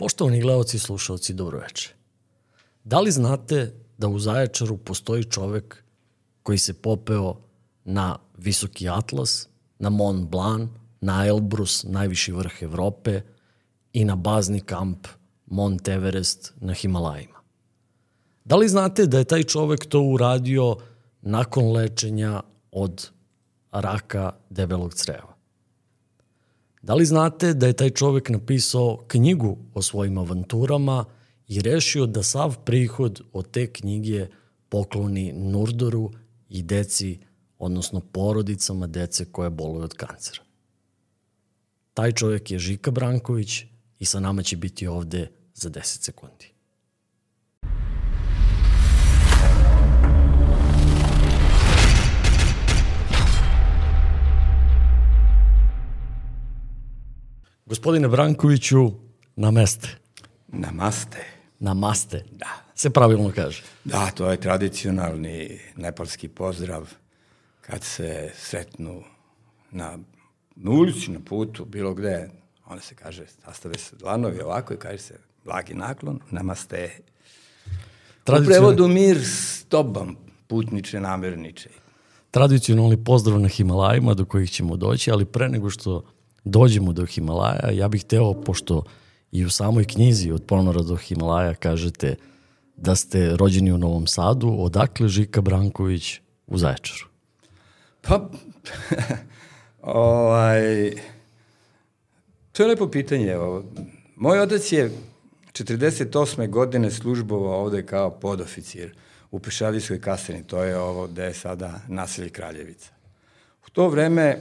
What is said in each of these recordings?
Poštovani gledalci i slušalci, dobroveče. Da li znate da u Zaječaru postoji čovek koji se popeo na Visoki Atlas, na Mont Blanc, na Elbrus, najviši vrh Evrope i na bazni kamp Mont Everest na Himalajima? Da li znate da je taj čovek to uradio nakon lečenja od raka debelog creva? Da li znate da je taj čovek napisao knjigu o svojim avanturama i rešio da sav prihod od te knjige pokloni Nurdoru i deci, odnosno porodicama dece koje boluju od kancera? Taj čovek je Žika Branković i sa nama će biti ovde za 10 sekundi. Gospodine Brankoviću, nameste. Namaste. Namaste. Da. Se pravilno kaže. Da, to je tradicionalni nepalski pozdrav kad se sretnu na, na ulici, na putu, bilo gde, onda se kaže, sastave se dlanovi ovako i kaže se blagi naklon, namaste. U prevodu mir s tobom, putniče, namirniče. Tradicionalni pozdrav na Himalajima do kojih ćemo doći, ali pre nego što dođemo do Himalaja, ja bih teo, pošto i u samoj knjizi od ponora do Himalaja kažete da ste rođeni u Novom Sadu, odakle Žika Branković u Zaječaru? Pa, ovaj, to je lepo pitanje. Moj otac je 48. godine službovao ovde kao podoficir u Pešadijskoj kaseni, to je ovo gde je sada naselje Kraljevica. U to vreme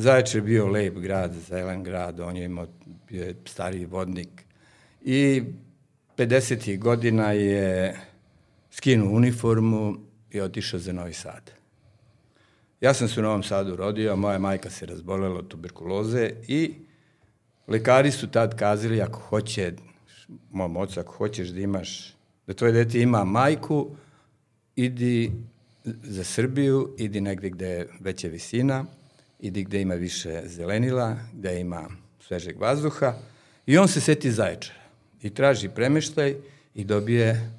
Zaječar je bio lep grad, zelen grad, on je imao, bio je stariji vodnik. I 50. godina je skinuo uniformu i otišao za Novi Sad. Ja sam se u Novom Sadu rodio, moja majka se razbolela od tuberkuloze i lekari su tad kazali ako hoće, mom ocu, ako hoćeš da imaš, da tvoje dete ima majku, idi za Srbiju, idi negde gde je veća visina, idi gde ima više zelenila, gde ima svežeg vazduha i on se seti Zaječara i traži premeštaj i dobije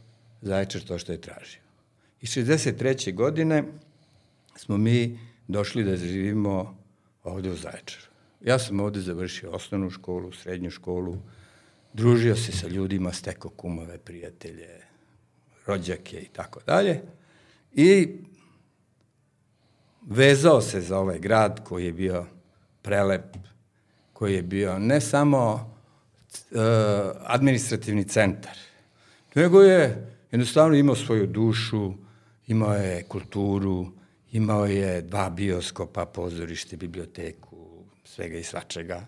Zaječar to što je tražio. I 63. godine smo mi došli da živimo ovde u Zaječaru. Ja sam ovde završio osnovnu školu, srednju školu, družio se sa ljudima, steko kumove, prijatelje, rođake i tako dalje. I vezao se za ovaj grad koji je bio prelep, koji je bio ne samo uh, administrativni centar, nego je jednostavno imao svoju dušu, imao je kulturu, imao je dva bioskopa, pozorište, biblioteku, svega i svačega,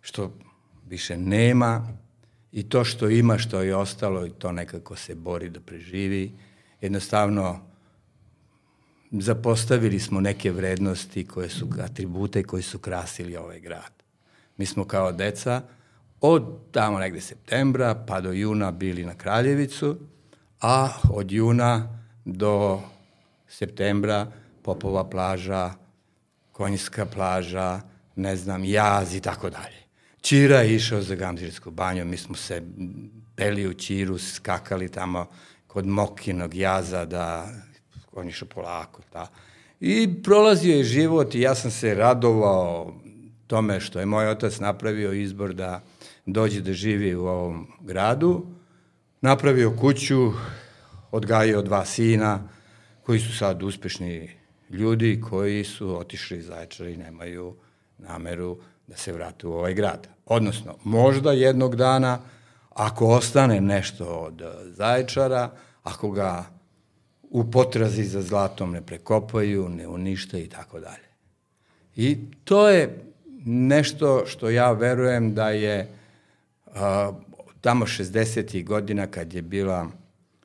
što više nema. I to što ima, što je ostalo i to nekako se bori da preživi, jednostavno zapostavili smo neke vrednosti koje su atribute koji su krasili ovaj grad. Mi smo kao deca od tamo negde septembra pa do juna bili na Kraljevicu, a od juna do septembra Popova plaža, Konjska plaža, ne znam, Jaz i tako dalje. Čira je išao za Gamzirsku banju, mi smo se peli u Čiru, skakali tamo kod Mokinog jaza da on išao polako. Da. I prolazio je život i ja sam se radovao tome što je moj otac napravio izbor da dođe da živi u ovom gradu. Napravio kuću, odgajio dva sina koji su sad uspešni ljudi koji su otišli iz Zaječara i nemaju nameru da se vrate u ovaj grad. Odnosno, možda jednog dana, ako ostane nešto od Zaječara, ako ga u potrazi za zlatom ne prekopaju, ne unište i tako dalje. I to je nešto što ja verujem da je a, tamo 60. godina kad je bila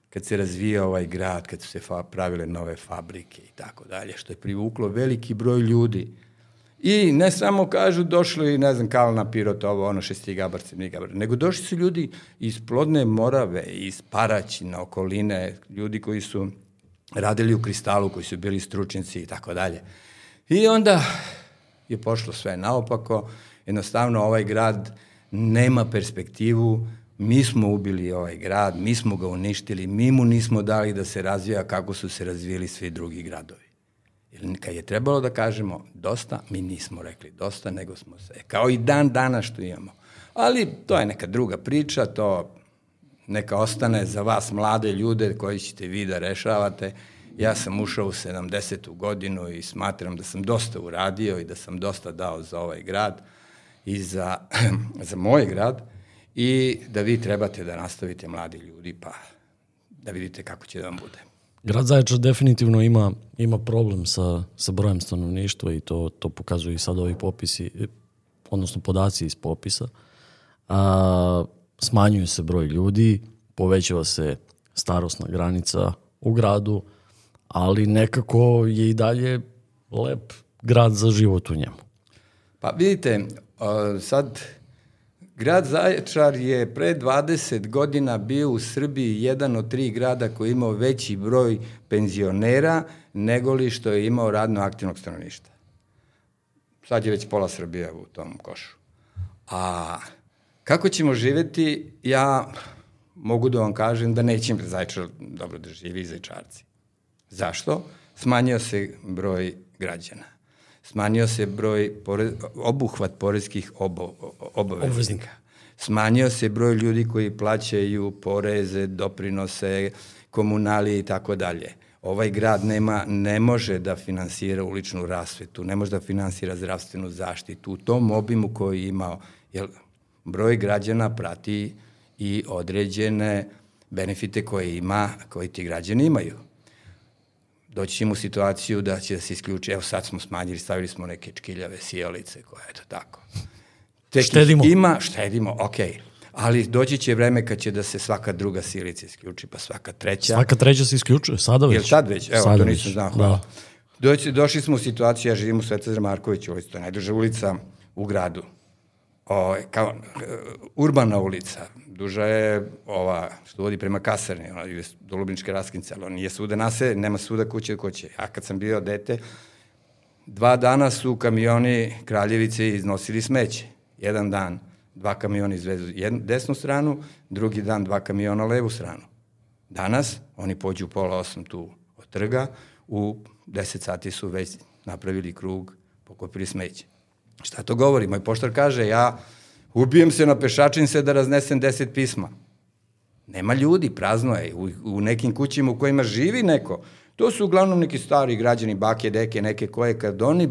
kad se razvija ovaj grad, kad su se pravile nove fabrike i tako dalje, što je privuklo veliki broj ljudi. I ne samo kažu došli, ne znam, Kalna, Pirot, ovo, ono, šestigabarci, nigabar, nego došli su ljudi iz Plodne Morave, iz Paraćina, okoline, ljudi koji su radili u kristalu, koji su bili stručnici i tako dalje. I onda je pošlo sve naopako, jednostavno ovaj grad nema perspektivu, mi smo ubili ovaj grad, mi smo ga uništili, mi mu nismo dali da se razvija kako su se razvijeli svi drugi gradovi. Jer kad je trebalo da kažemo dosta, mi nismo rekli dosta, nego smo se, kao i dan dana što imamo. Ali to je neka druga priča, to neka ostane za vas mlade ljude koji ćete vi da rešavate. Ja sam ušao u 70. godinu i smatram da sam dosta uradio i da sam dosta dao za ovaj grad i za, za moj grad i da vi trebate da nastavite mladi ljudi pa da vidite kako će da vam bude. Grad Zaječar definitivno ima, ima problem sa, sa brojem stanovništva i to, to pokazuju i sad ovi popisi, odnosno podaci iz popisa. A, smanjuju se broj ljudi, povećava se starosna granica u gradu, ali nekako je i dalje lep grad za život u njemu. Pa vidite, sad grad Zaječar je pre 20 godina bio u Srbiji jedan od tri grada koji je imao veći broj penzionera nego li što je imao radno aktivnog stanovništva. Sad je već pola Srbije u tom košu. A kako ćemo živeti, ja mogu da vam kažem da neće Zaječar dobro da živi i Zaječarci. Zašto? Smanjio se broj građana. Smanjio se broj pore, obuhvat porezkih obo, obaveznika. Smanjio se broj ljudi koji plaćaju poreze, doprinose, komunalije i tako dalje. Ovaj grad nema, ne može da finansira uličnu rasvetu, ne može da finansira zdravstvenu zaštitu u tom obimu koji je imao. Jer broj građana prati i određene benefite koje ima, koji ti građani imaju. Doći ćemo u situaciju da će da se isključi, evo sad smo smanjili, stavili smo neke čkiljave sjelice koje, eto tako. Tek štedimo. Ima, štedimo, okej. Okay. Ali doći će vreme kad će da se svaka druga sjelica isključi, pa svaka treća. Svaka treća se isključuje, sada već. Jel sad već? Evo, sada to nisam znao. Da. Doći, došli smo u situaciju, ja živim u Svetozar Marković ulici, to je najduža ulica u gradu o, kao, urbana ulica, duža je ova što vodi prema kasarni, ona je do Lubničke raskince, ali nije svuda nase, nema svuda kuće kuće. Ja kad sam bio dete, dva dana su kamioni Kraljevice iznosili smeće. Jedan dan dva kamiona izvezu jednu desnu stranu, drugi dan dva kamiona levu stranu. Danas oni pođu u pola osam tu od trga, u 10 sati su već napravili krug, pokopili smeće. Šta to govori? Moj poštar kaže, ja ubijem se na pešačin se da raznesem deset pisma. Nema ljudi, prazno je. U, u nekim kućima u kojima živi neko, to su uglavnom neki stari građani, bake, deke, neke koje, kad oni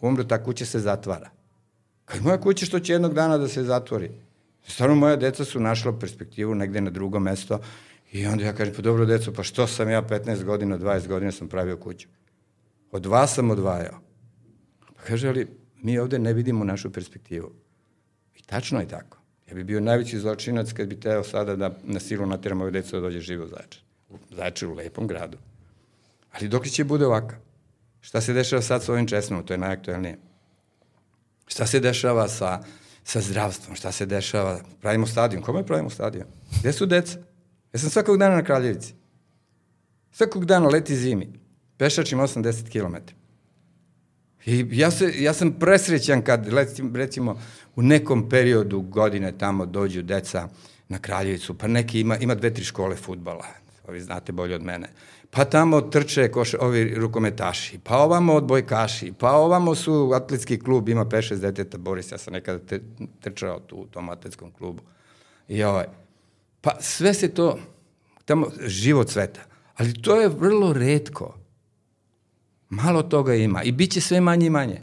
umru, ta kuća se zatvara. Kad moja kuća što će jednog dana da se zatvori? Stvarno, moja deca su našla perspektivu negde na drugo mesto i onda ja kažem, pa dobro deco, pa što sam ja 15 godina, 20 godina sam pravio kuću? Od vas sam odvajao. Pa kaže, ali mi ovde ne vidimo našu perspektivu. I tačno je tako. Ja bi bio najveći zločinac kad bi teo sada da na silu nateram ove deca da dođe živo u Zaječar. U lepom gradu. Ali dok će bude ovaka? Šta se dešava sad sa ovim česmom? To je najaktuelnije. Šta se dešava sa, sa zdravstvom? Šta se dešava? Pravimo stadion. Kome pravimo stadion? Gde su deca? Ja sam svakog dana na Kraljevici. Svakog dana leti zimi. Pešačim 80 km. I ja, se, ja sam presrećan kad, recimo, u nekom periodu godine tamo dođu deca na Kraljevicu, pa neki ima, ima dve, tri škole futbala, ovi znate bolje od mene. Pa tamo trče koš, ovi rukometaši, pa ovamo odbojkaši, pa ovamo su atletski klub, ima 5-6 deteta, Boris, ja sam nekada te, trčao tu u tom atletskom klubu. I ovaj, pa sve se to, tamo, život sveta. Ali to je vrlo redko. Malo toga ima i bit će sve manje i manje.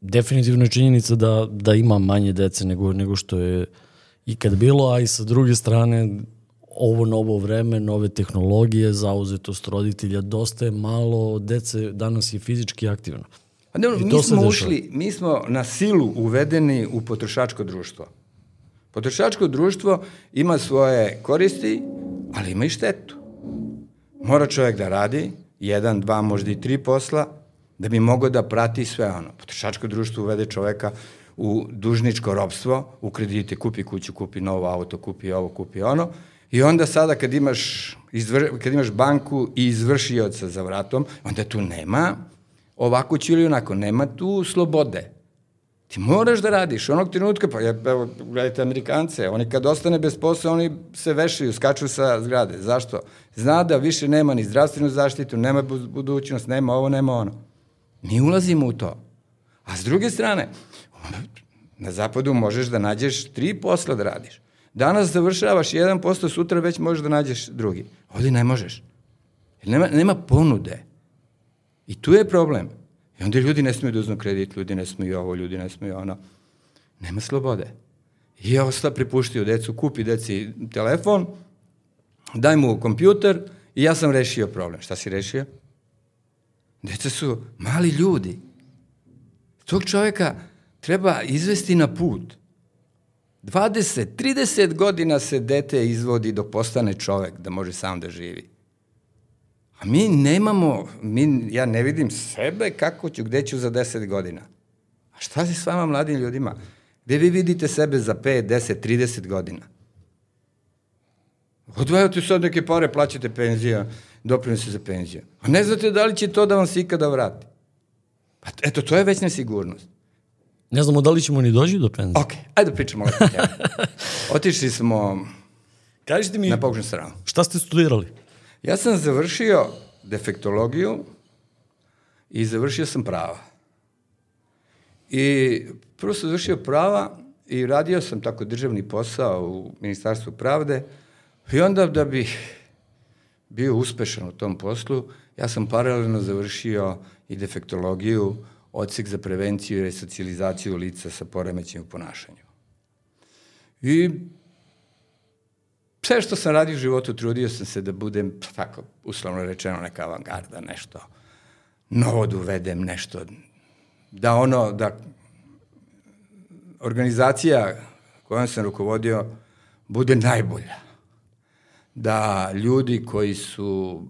Definitivno je činjenica da, da ima manje dece nego, nego što je ikad bilo, a i sa druge strane ovo novo vreme, nove tehnologije, zauzetost roditelja, dosta je malo dece danas je fizički aktivno. A ne, mi smo ušli, mi smo na silu uvedeni u potrošačko društvo. Potrošačko društvo ima svoje koristi, ali ima i štetu. Mora čovjek da radi, jedan, dva, možda i tri posla, da bi mogao da prati sve ono. Potrošačko društvo uvede čoveka u dužničko robstvo, u kredite, kupi kuću, kupi novo auto, kupi ovo, kupi ono, i onda sada kad imaš, izvr, kad imaš banku i izvršioca za vratom, onda tu nema ovako ću ili onako, nema tu slobode. Ti moraš da radiš. Onog trenutka, pa ja, evo, gledajte Amerikance, oni kad ostane bez posla, oni se vešaju, skaču sa zgrade. Zašto? Zna da više nema ni zdravstvenu zaštitu, nema budućnost, nema ovo, nema ono. Mi ulazimo u to. A s druge strane, na zapadu možeš da nađeš tri posla da radiš. Danas završavaš jedan posto, sutra već možeš da nađeš drugi. Ovdje ne možeš. Nema, nema ponude. I tu je problem. I onda ljudi ne smiju da uznu kredit, ljudi ne smiju ovo, ljudi ne smiju ono. Nema slobode. I ja osta pripuštio decu, kupi deci telefon, daj mu kompjuter i ja sam rešio problem. Šta si rešio? Deca su mali ljudi. Tog čoveka treba izvesti na put. 20, 30 godina se dete izvodi dok postane čovek da može sam da živi. A mi nemamo, mi, ja ne vidim sebe kako ću, gde ću za 10 godina. A šta je s vama mladim ljudima? Gde vi vidite sebe za 5, 10, 30 godina? Odvajate sad neke pare, plaćate penzija, doprinose za penziju. A ne znate da li će to da vam se ikada vrati. Pa eto, to je već nesigurnost. Ne znamo da li ćemo ni doći do penzije. Ok, ajde da pričamo. Otišli smo Kažite mi, na pogrešnu stranu. šta ste studirali? Ja sam završio defektologiju i završio sam prava. I prvo sam završio prava i radio sam tako državni posao u Ministarstvu pravde i onda da bih bio uspešan u tom poslu, ja sam paralelno završio i defektologiju, odsek za prevenciju i resocijalizaciju lica sa poremećem u ponašanju. I sve što sam radio u životu, trudio sam se da budem, tako, uslovno rečeno, neka avangarda, nešto novo da uvedem, nešto, da ono, da organizacija kojom sam rukovodio bude najbolja. Da ljudi koji su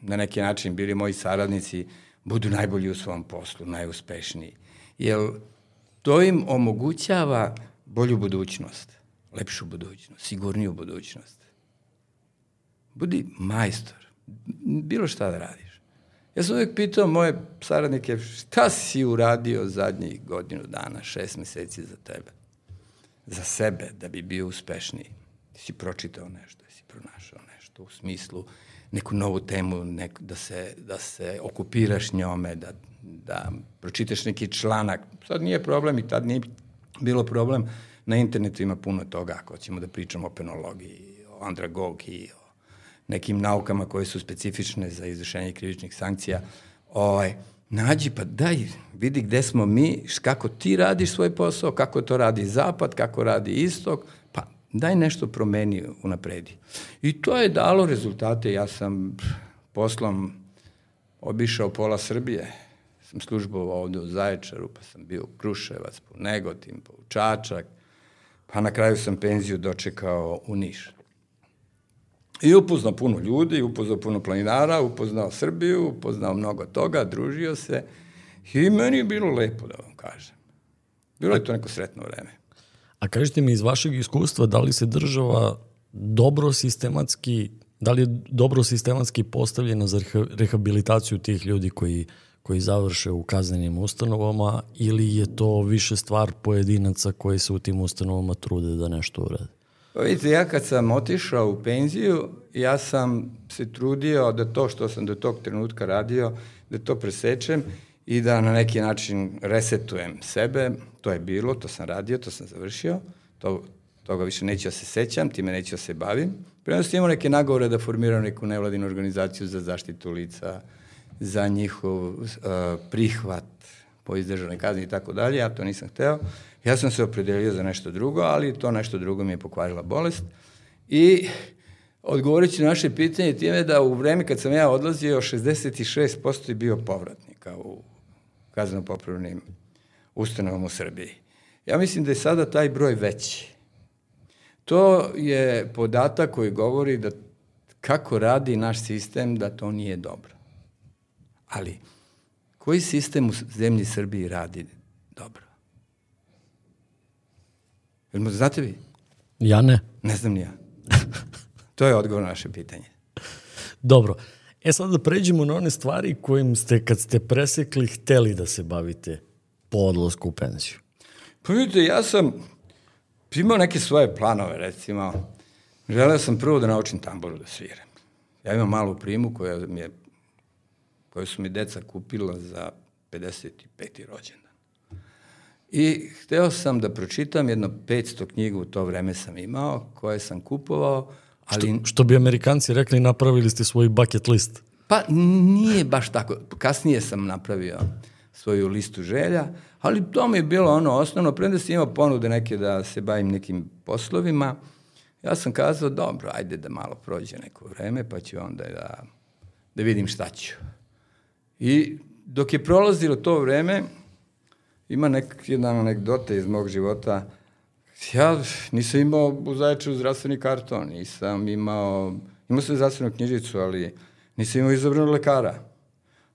na neki način bili moji saradnici budu najbolji u svom poslu, najuspešniji. Jer to im omogućava bolju budućnost lepšu budućnost, sigurniju budućnost. Budi majstor, bilo šta da radiš. Ja sam uvijek pitao moje saradnike, šta si uradio zadnjih godinu dana, šest meseci za tebe? Za sebe, da bi bio uspešniji. Ti si pročitao nešto, si pronašao nešto u smislu neku novu temu, neku, da, se, da se okupiraš njome, da, da pročitaš neki članak. Sad nije problem i tad nije bilo problem Na internetu ima puno toga, ako ćemo da pričamo o penologiji, o andragogiji, o nekim naukama koje su specifične za izvršenje krivičnih sankcija. Ovaj, nađi pa daj, vidi gde smo mi, kako ti radiš svoj posao, kako to radi zapad, kako radi istok, pa daj nešto promeni, unapredi. I to je dalo rezultate, ja sam poslom obišao pola Srbije, sam službovao ovde u Zaječaru, pa sam bio u Kruševac, po Negotin, po Čačak, Pa na kraju sam penziju dočekao u Niš. I upoznao puno ljudi, upoznao puno planinara, upoznao Srbiju, upoznao mnogo toga, družio se. I meni je bilo lepo, da vam kažem. Bilo je to neko sretno vreme. A kažete mi iz vašeg iskustva, da li se država dobro sistematski, da li je dobro sistematski postavljena za rehabilitaciju tih ljudi koji koji završe u kaznenim ustanovama ili je to više stvar pojedinaca koji se u tim ustanovama trude da nešto urade? Pa vidite, ja kad sam otišao u penziju, ja sam se trudio da to što sam do tog trenutka radio, da to presečem i da na neki način resetujem sebe. To je bilo, to sam radio, to sam završio. To, toga više neću da se sećam, time neću da se bavim. Prenosno imao neke nagovore da formiram neku nevladinu organizaciju za zaštitu lica, za njihov uh, prihvat po izdržanoj kazni i tako dalje, ja to nisam hteo. Ja sam se opredelio za nešto drugo, ali to nešto drugo mi je pokvarila bolest. I odgovorit ću na naše pitanje time da u vreme kad sam ja odlazio, 66% je bio povratnika u kazneno-popravnim ustanovom u Srbiji. Ja mislim da je sada taj broj veći. To je podatak koji govori da kako radi naš sistem, da to nije dobro. Ali, koji sistem u zemlji Srbiji radi dobro? Jel znate vi? Ja ne. Ne znam ni ja. to je odgovor na naše pitanje. Dobro. E sad da pređemo na one stvari kojim ste, kad ste presekli, hteli da se bavite po odlasku u penziju. Pa vidite, ja sam imao neke svoje planove, recimo. Želeo sam prvo da naučim tamburu da sviram. Ja imam malu primu koja mi je koju su mi deca kupila za 55. rođendan. I hteo sam da pročitam jedno 500 knjiga u to vreme sam imao, koje sam kupovao, ali... Što, što bi amerikanci rekli, napravili ste svoj bucket list. Pa nije baš tako. Kasnije sam napravio svoju listu želja, ali to mi je bilo ono osnovno, premda sam imao ponude neke da se bavim nekim poslovima, ja sam kazao, dobro, ajde da malo prođe neko vreme, pa ću onda da, da vidim šta ću. I dok je prolazilo to vreme, ima nek, jedna anegdota iz mog života, ja nisam imao u Zaječaru zdravstveni karton, nisam imao, imao sam zdravstvenu knjižicu, ali nisam imao izabranog lekara.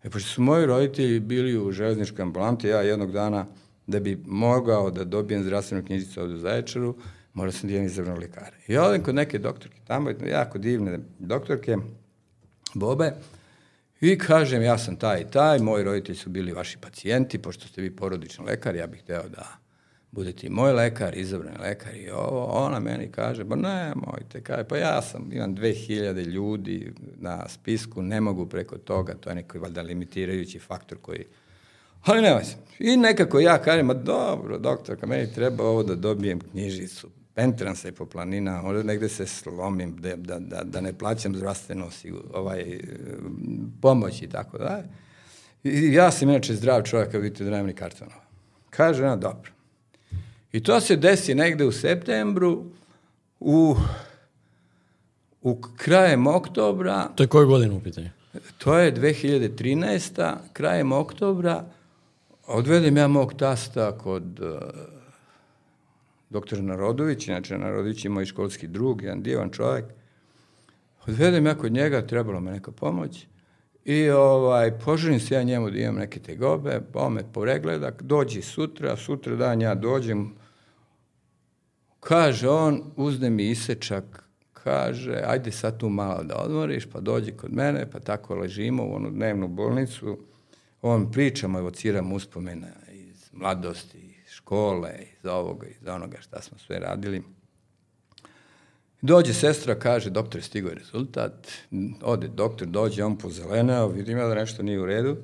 E, pošto su moji roditelji bili u železničkoj ambulanti, ja jednog dana, da bi mogao da dobijem zdravstvenu knjižicu ovde u Zaječaru, morao sam da imam izabranog lekara. I odem kod neke doktorke, tamo jako divne doktorke, Bobe, I kažem, ja sam taj i taj, moji roditelji su bili vaši pacijenti, pošto ste vi porodični lekar, ja bih hteo da budete i moj lekar, izabrani lekar i ovo. Ona meni kaže, ba ne, mojte, kaže, pa ja sam, imam 2000 ljudi na spisku, ne mogu preko toga, to je neki valjda limitirajući faktor koji... Ali nema se. I nekako ja kažem, ma dobro, doktorka, meni treba ovo da dobijem knjižicu, pentram se po planina, možda negde se slomim, da, da, da, da ne plaćam zdravstveno ovaj, pomoć i tako da. I ja sam inače zdrav čovjek, vidite da nemam ni kartonova. Kaže ona, dobro. I to se desi negde u septembru, u, u krajem oktobra. To je koje godine u pitanju? To je 2013. krajem oktobra. Odvedem ja mog tasta kod uh, doktor Narodović, inače Narodović je moj školski drug, jedan divan čovjek. Odvedem ja kod njega, trebalo me neka pomoć i ovaj, poželim se ja njemu da imam neke tegobe, on me poregleda, dođi sutra, sutra dan ja dođem, kaže on, uzne mi isečak, kaže, ajde sad tu malo da odmoriš, pa dođi kod mene, pa tako ležimo u onu dnevnu bolnicu, on pričamo, evociram uspomena iz mladosti, škole, iz ovoga, iz onoga šta smo sve radili. Dođe sestra, kaže, doktor, stigo je rezultat, ode doktor, dođe, on pozeleneo, vidim ja da nešto nije u redu,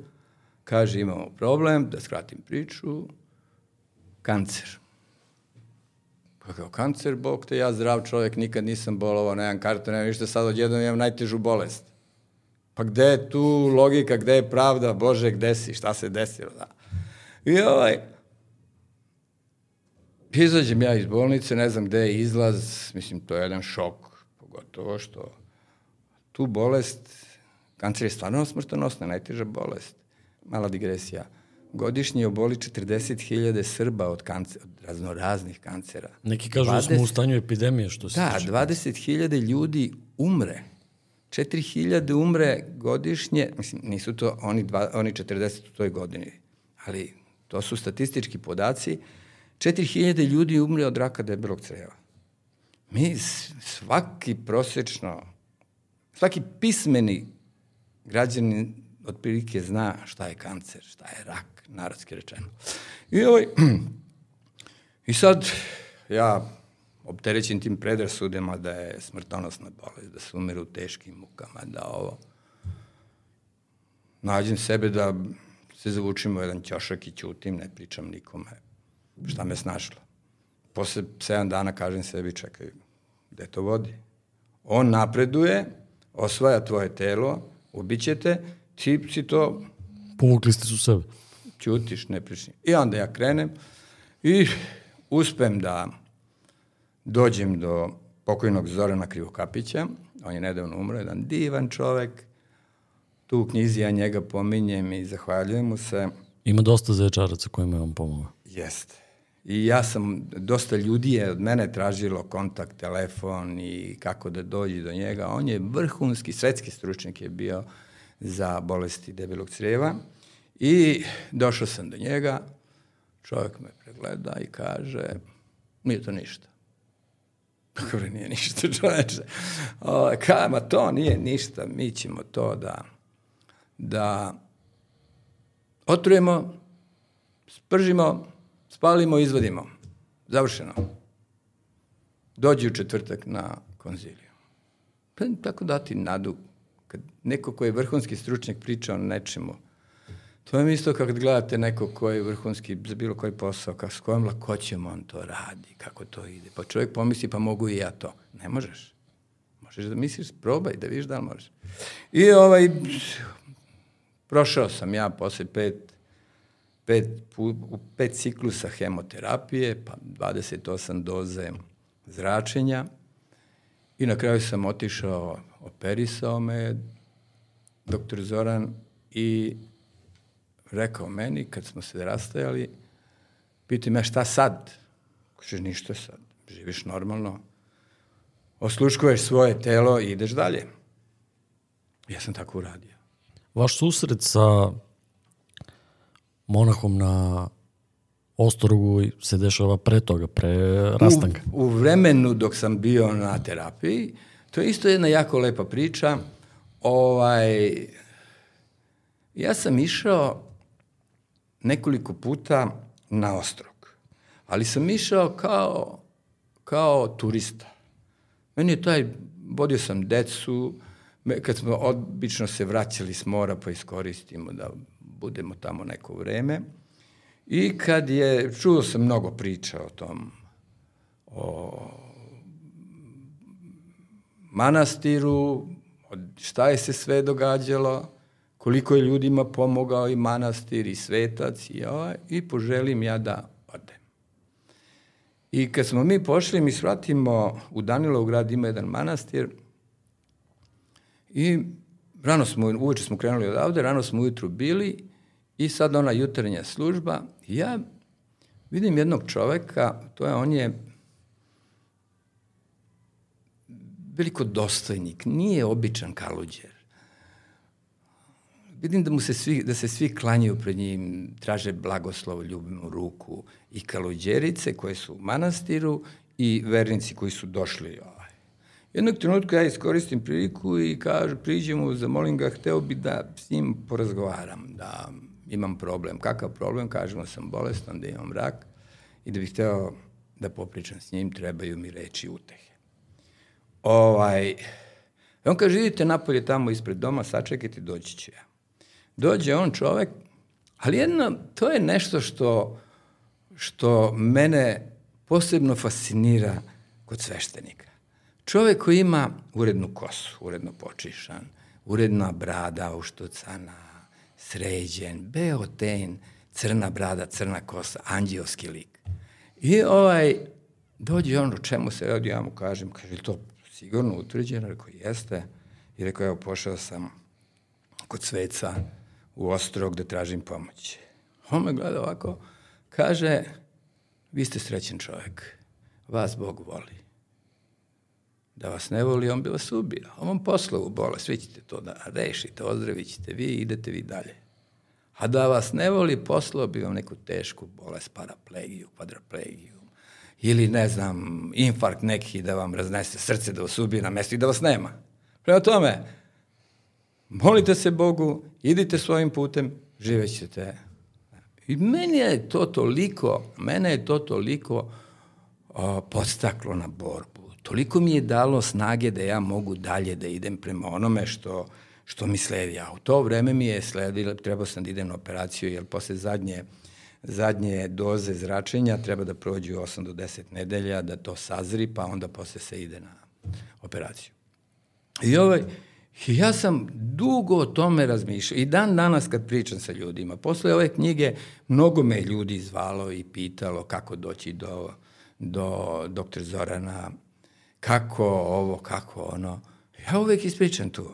kaže, imamo problem, da skratim priču, kancer. Pa kao, kancer, bog te, ja zdrav čovjek, nikad nisam bolovao, nemam kartu, nemam ništa, sad odjednom imam najtežu bolest. Pa gde je tu logika, gde je pravda, Bože, gde si, šta se desilo, da. I ovaj, Izađem ja iz bolnice, ne znam gde je izlaz, mislim, to je jedan šok, pogotovo što tu bolest, kancer je stvarno smrtonosna, najteža bolest. Mala digresija. Godišnje oboli 40.000 Srba od, kancer, od raznoraznih kancera. Neki kažu 20, da smo u stanju epidemije, što se Da, 20.000 ljudi umre. 4.000 umre godišnje, mislim, nisu to oni, dva, oni 40 u toj godini, ali to su statistički podaci 4000 ljudi umre od raka debelog creva. Mi svaki prosečno, svaki pismeni građanin otprilike zna šta je kancer, šta je rak, narodski rečeno. I, ovaj, I sad ja opterećen tim predrasudima da je smrtonosna bolest, da se umiru u teškim mukama, da ovo... Nađem sebe da se zavučimo jedan ćošak i ćutim, ne pričam nikome šta me snašlo. Posle 7 dana kažem sebi, čekaj, gde to vodi? On napreduje, osvaja tvoje telo, ubićete, ti si to... Povukli ste su sebe. Ćutiš, ne prični. I onda ja krenem i uspem da dođem do pokojnog Zorana Krivokapića, on je nedavno umro, jedan divan čovek, tu u knjizi ja njega pominjem i zahvaljujem mu se. Ima dosta zaječaraca kojima je on pomogao. Jeste. I ja sam, dosta ljudi je od mene tražilo kontakt, telefon i kako da dođi do njega. On je vrhunski, svetski stručnjak je bio za bolesti debelog crijeva. I došao sam do njega, čovjek me pregleda i kaže, nije to ništa. Kako nije ništa, čoveče. O, ka, ma to nije ništa, mi ćemo to da, da otrujemo, spržimo, spalimo, izvadimo. Završeno. Dođi u četvrtak na konziliju. Pa, tako dati nadu. Kad neko ko je vrhunski stručnjak priča o nečemu, to je isto kad gledate neko ko je vrhunski za bilo koji posao, kako, s kojom lakoćem on to radi, kako to ide. Pa čovjek pomisli, pa mogu i ja to. Ne možeš. Možeš da misliš, probaj, da vidiš da li možeš. I ovaj, prošao sam ja posle pet, pet, u pet ciklusa hemoterapije, pa 28 doze zračenja i na kraju sam otišao, operisao me doktor Zoran i rekao meni, kad smo se rastajali, piti me šta sad? Kaže, ništa sad, živiš normalno, osluškuješ svoje telo i ideš dalje. Ja sam tako uradio. Vaš susret sa monahom na Ostrogu se dešava pre toga, pre rastanka. U, u vremenu dok sam bio na terapiji, to je isto jedna jako lepa priča. Ovaj, ja sam išao nekoliko puta na Ostrog, ali sam išao kao, kao turista. Meni je taj, vodio sam decu, kad smo obično se vraćali s mora pa iskoristimo da budemo tamo neko vreme. I kad je, čuo sam mnogo priča o tom, o manastiru, šta je se sve događalo, koliko je ljudima pomogao i manastir i svetac i, ovaj, i poželim ja da odem. I kad smo mi pošli, mi svratimo u Danilov grad ima jedan manastir i rano smo, uveče smo krenuli odavde, rano smo ujutru bili i sad ona jutarnja služba. Ja vidim jednog čoveka, to je, on je veliko dostojnik, nije običan kaluđer. Vidim da mu se svi, da se svi klanjaju pred njim, traže blagoslov, ljubimnu ruku i kaluđerice koje su u manastiru i vernici koji su došli ovaj. Jednog trenutka ja iskoristim priliku i kažu, priđem mu, zamolim ga, hteo bi da s njim porazgovaram, da imam problem. Kakav problem? Kažemo sam bolestan, da imam rak i da bih hteo da popričam s njim, trebaju mi reći utehe. Ovaj, on kaže, idite napolje tamo ispred doma, sačekajte, doći ću ja. Dođe on čovek, ali jedno, to je nešto što, što mene posebno fascinira kod sveštenika. Čovek koji ima urednu kosu, uredno počišan, uredna brada uštucana, sređen, beo ten, crna brada, crna kosa, anđelski lik. I ovaj, dođe on, o čemu se radi, ja mu kažem, kaže, to sigurno utvrđeno? Rekao, jeste. I rekao, evo, pošao sam kod sveca u Ostrog da tražim pomoć. On me gleda ovako, kaže, vi ste srećen čovjek, vas Bog voli. Da vas ne voli, on bi vas ubio. On vam poslao bolest, vi ćete to da rešite, ozdravit ćete vi, idete vi dalje. A da vas ne voli, poslao bi vam neku tešku bolest, paraplegiju, kvadroplegiju, ili ne znam, infarkt neki da vam raznese srce, da vas ubije na mesto i da vas nema. Prema tome, molite se Bogu, idite svojim putem, živećete. I meni je to toliko, mene je to toliko o, podstaklo na borbu. Toliko mi je dalo snage da ja mogu dalje da idem prema onome što, što mi sledi. A u to vreme mi je sledilo, trebao sam da idem na operaciju, jer posle zadnje, zadnje doze zračenja treba da prođu 8 do 10 nedelja, da to sazri, pa onda posle se ide na operaciju. I ovaj, ja sam dugo o tome razmišljao i dan danas kad pričam sa ljudima, posle ove knjige mnogo me ljudi zvalo i pitalo kako doći do, do doktor Zorana, kako ovo, kako ono. Ja uvek ispričam tu.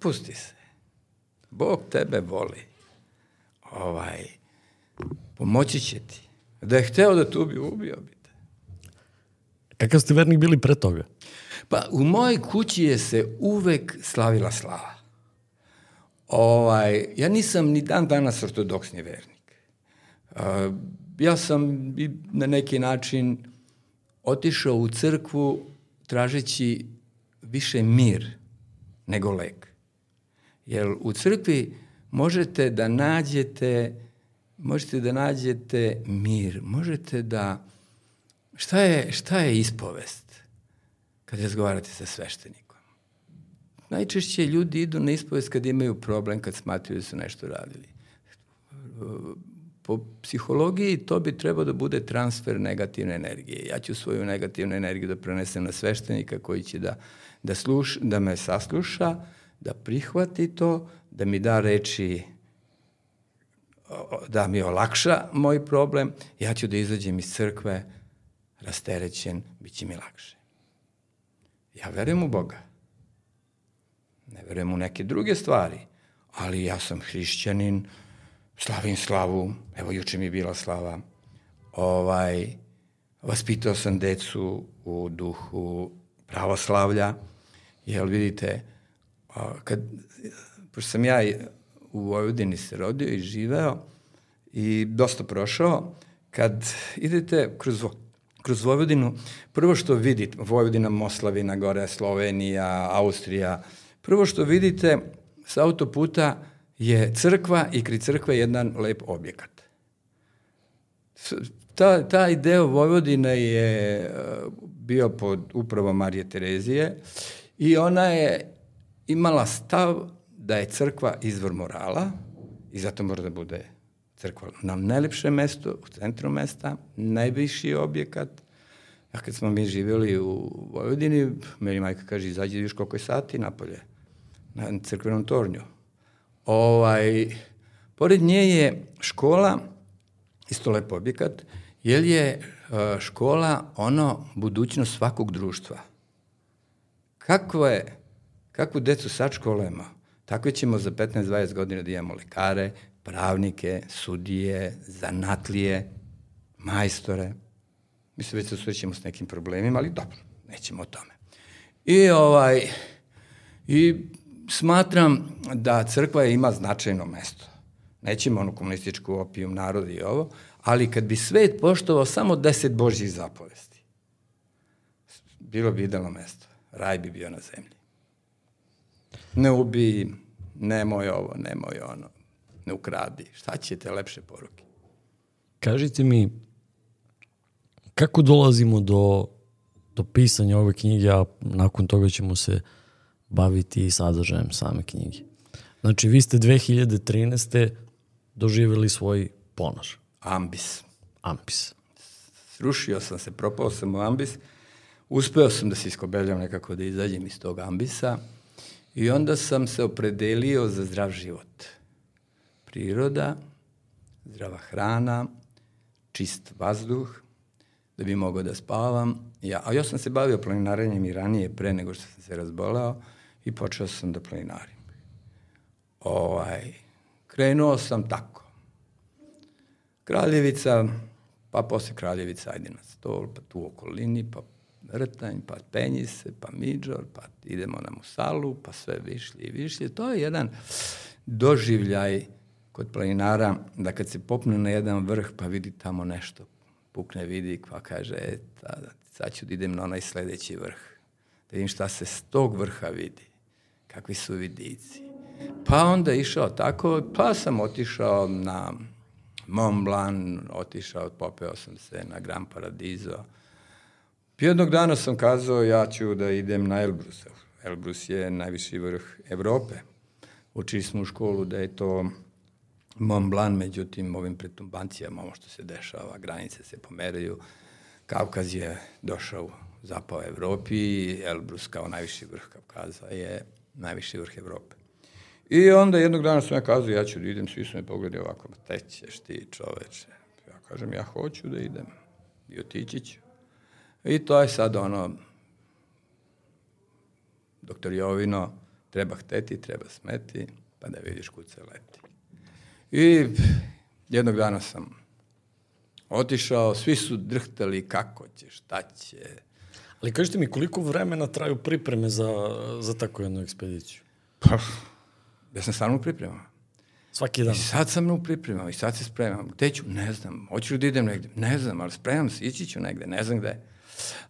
Pusti se. Bog tebe voli. Ovaj, pomoći će ti. Da je hteo da te ubio, ubio bi te. Kakav ste vernik bili pre toga? Pa u mojoj kući je se uvek slavila slava. Ovaj, ja nisam ni dan danas ortodoksni vernik. Uh, ja sam na neki način otišao u crkvu tražeći više mir nego lek. Jer u crkvi možete da nađete možete da nađete mir, možete da... Šta je, šta je ispovest kad razgovarate sa sveštenikom? Najčešće ljudi idu na ispovest kad imaju problem, kad smatruju da su nešto radili. Po psihologiji to bi trebao da bude transfer negativne energije. Ja ću svoju negativnu energiju da prenesem na sveštenika koji će da, da, sluš, da me sasluša, da prihvati to, da mi da reči da mi olakša moj problem, ja ću da izađem iz crkve rasterećen, bit će mi lakše. Ja verujem u Boga. Ne verujem u neke druge stvari, ali ja sam hrišćanin, slavim slavu, evo juče mi je bila slava, ovaj, vaspitao sam decu u duhu pravoslavlja, jer vidite, kad, pošto sam ja u Vojvodini se rodio i živeo i dosta prošao, kad idete kroz, kroz Vojvodinu, prvo što vidite, Vojvodina, Moslavina, gore Slovenija, Austrija, prvo što vidite sa autoputa je crkva i kri crkve jedan lep objekat. Ta, taj deo Vojvodine je e, bio pod upravom Marije Terezije i ona je imala stav da je crkva izvor morala i zato mora da bude crkva na najlepšem mestu, u centru mesta, najviši objekat. A kad smo mi živjeli u Vojvodini, meni majka kaže, izađi viš koliko je sati napolje, na crkvenom tornju. Ovaj, pored nje je škola, isto lep objekat, jer je e, škola ono budućnost svakog društva. Kako je, kakvu decu sad školujemo? Tako ćemo za 15-20 godina da imamo lekare, pravnike, sudije, zanatlije, majstore. Mi se već susrećemo s nekim problemima, ali dobro, nećemo o tome. I, ovaj, i smatram da crkva ima značajno mesto. Nećemo onu komunističku opijum naroda i ovo, ali kad bi svet poštovao samo deset Božjih zapovesti, bilo bi idealno mesto. Raj bi bio na zemlji ne ubi, nemoj ovo, nemoj ono, ne ukradi. Šta ćete lepše poruke? Kažite mi, kako dolazimo do, do pisanja ove knjige, a nakon toga ćemo se baviti sadržajem same knjige. Znači, vi ste 2013. doživjeli svoj ponor. Ambis. Ambis. Srušio sam se, propao sam u ambis. Uspeo sam da se iskobeljam nekako da izađem iz tog ambisa I onda sam se opredelio za zdrav život. Priroda, zdrava hrana, čist vazduh, da bi mogao da spavam. Ja, a ja sam se bavio planinarenjem i ranije, pre nego što sam se razbolao, i počeo sam da planinarim. Ovaj, krenuo sam tako. Kraljevica, pa posle Kraljevica, ajde na stol, pa tu okolini, pa Rtanj, pa Penjise, pa Midžor, pa idemo na Musalu, pa sve višlje i višlje. To je jedan doživljaj kod planinara, da kad se popne na jedan vrh pa vidi tamo nešto, pukne vidi pa kaže, e, sad ću da idem na onaj sledeći vrh, da vidim šta se s tog vrha vidi, kakvi su vidici. Pa onda išao tako, pa sam otišao na Mont Blanc, otišao, popeo sam se na Gran Paradiso, Jednog dana sam kazao ja ću da idem na Elbrus. Elbrus je najviši vrh Evrope. Učili smo u školu da je to Mont Blanc, međutim ovim pretumbancijama, ovo što se dešava, granice se pomeraju, Kavkaz je došao zapao Evropi Elbrus kao najviši vrh Kavkaza je najviši vrh Evrope. I onda jednog dana sam ja kazao, ja ću da idem, svi su me pogledali ovako, tećeš ti čoveče. Ja kažem, ja hoću da idem i otići ću. I to je sad ono, doktor Jovino, treba hteti, treba smeti, pa da vidiš kud se leti. I jednog dana sam otišao, svi su drhtali kako će, šta će. Ali kažite mi, koliko vremena traju pripreme za, za takvu jednu ekspediciju? Pa, ja sam stvarno u pripremama. Svaki dan? I sad sam u pripremama i sad se spremam. Gde ću? Ne znam. Hoću da idem negde? Ne znam, ali spremam se, ići ću negde, ne znam gde.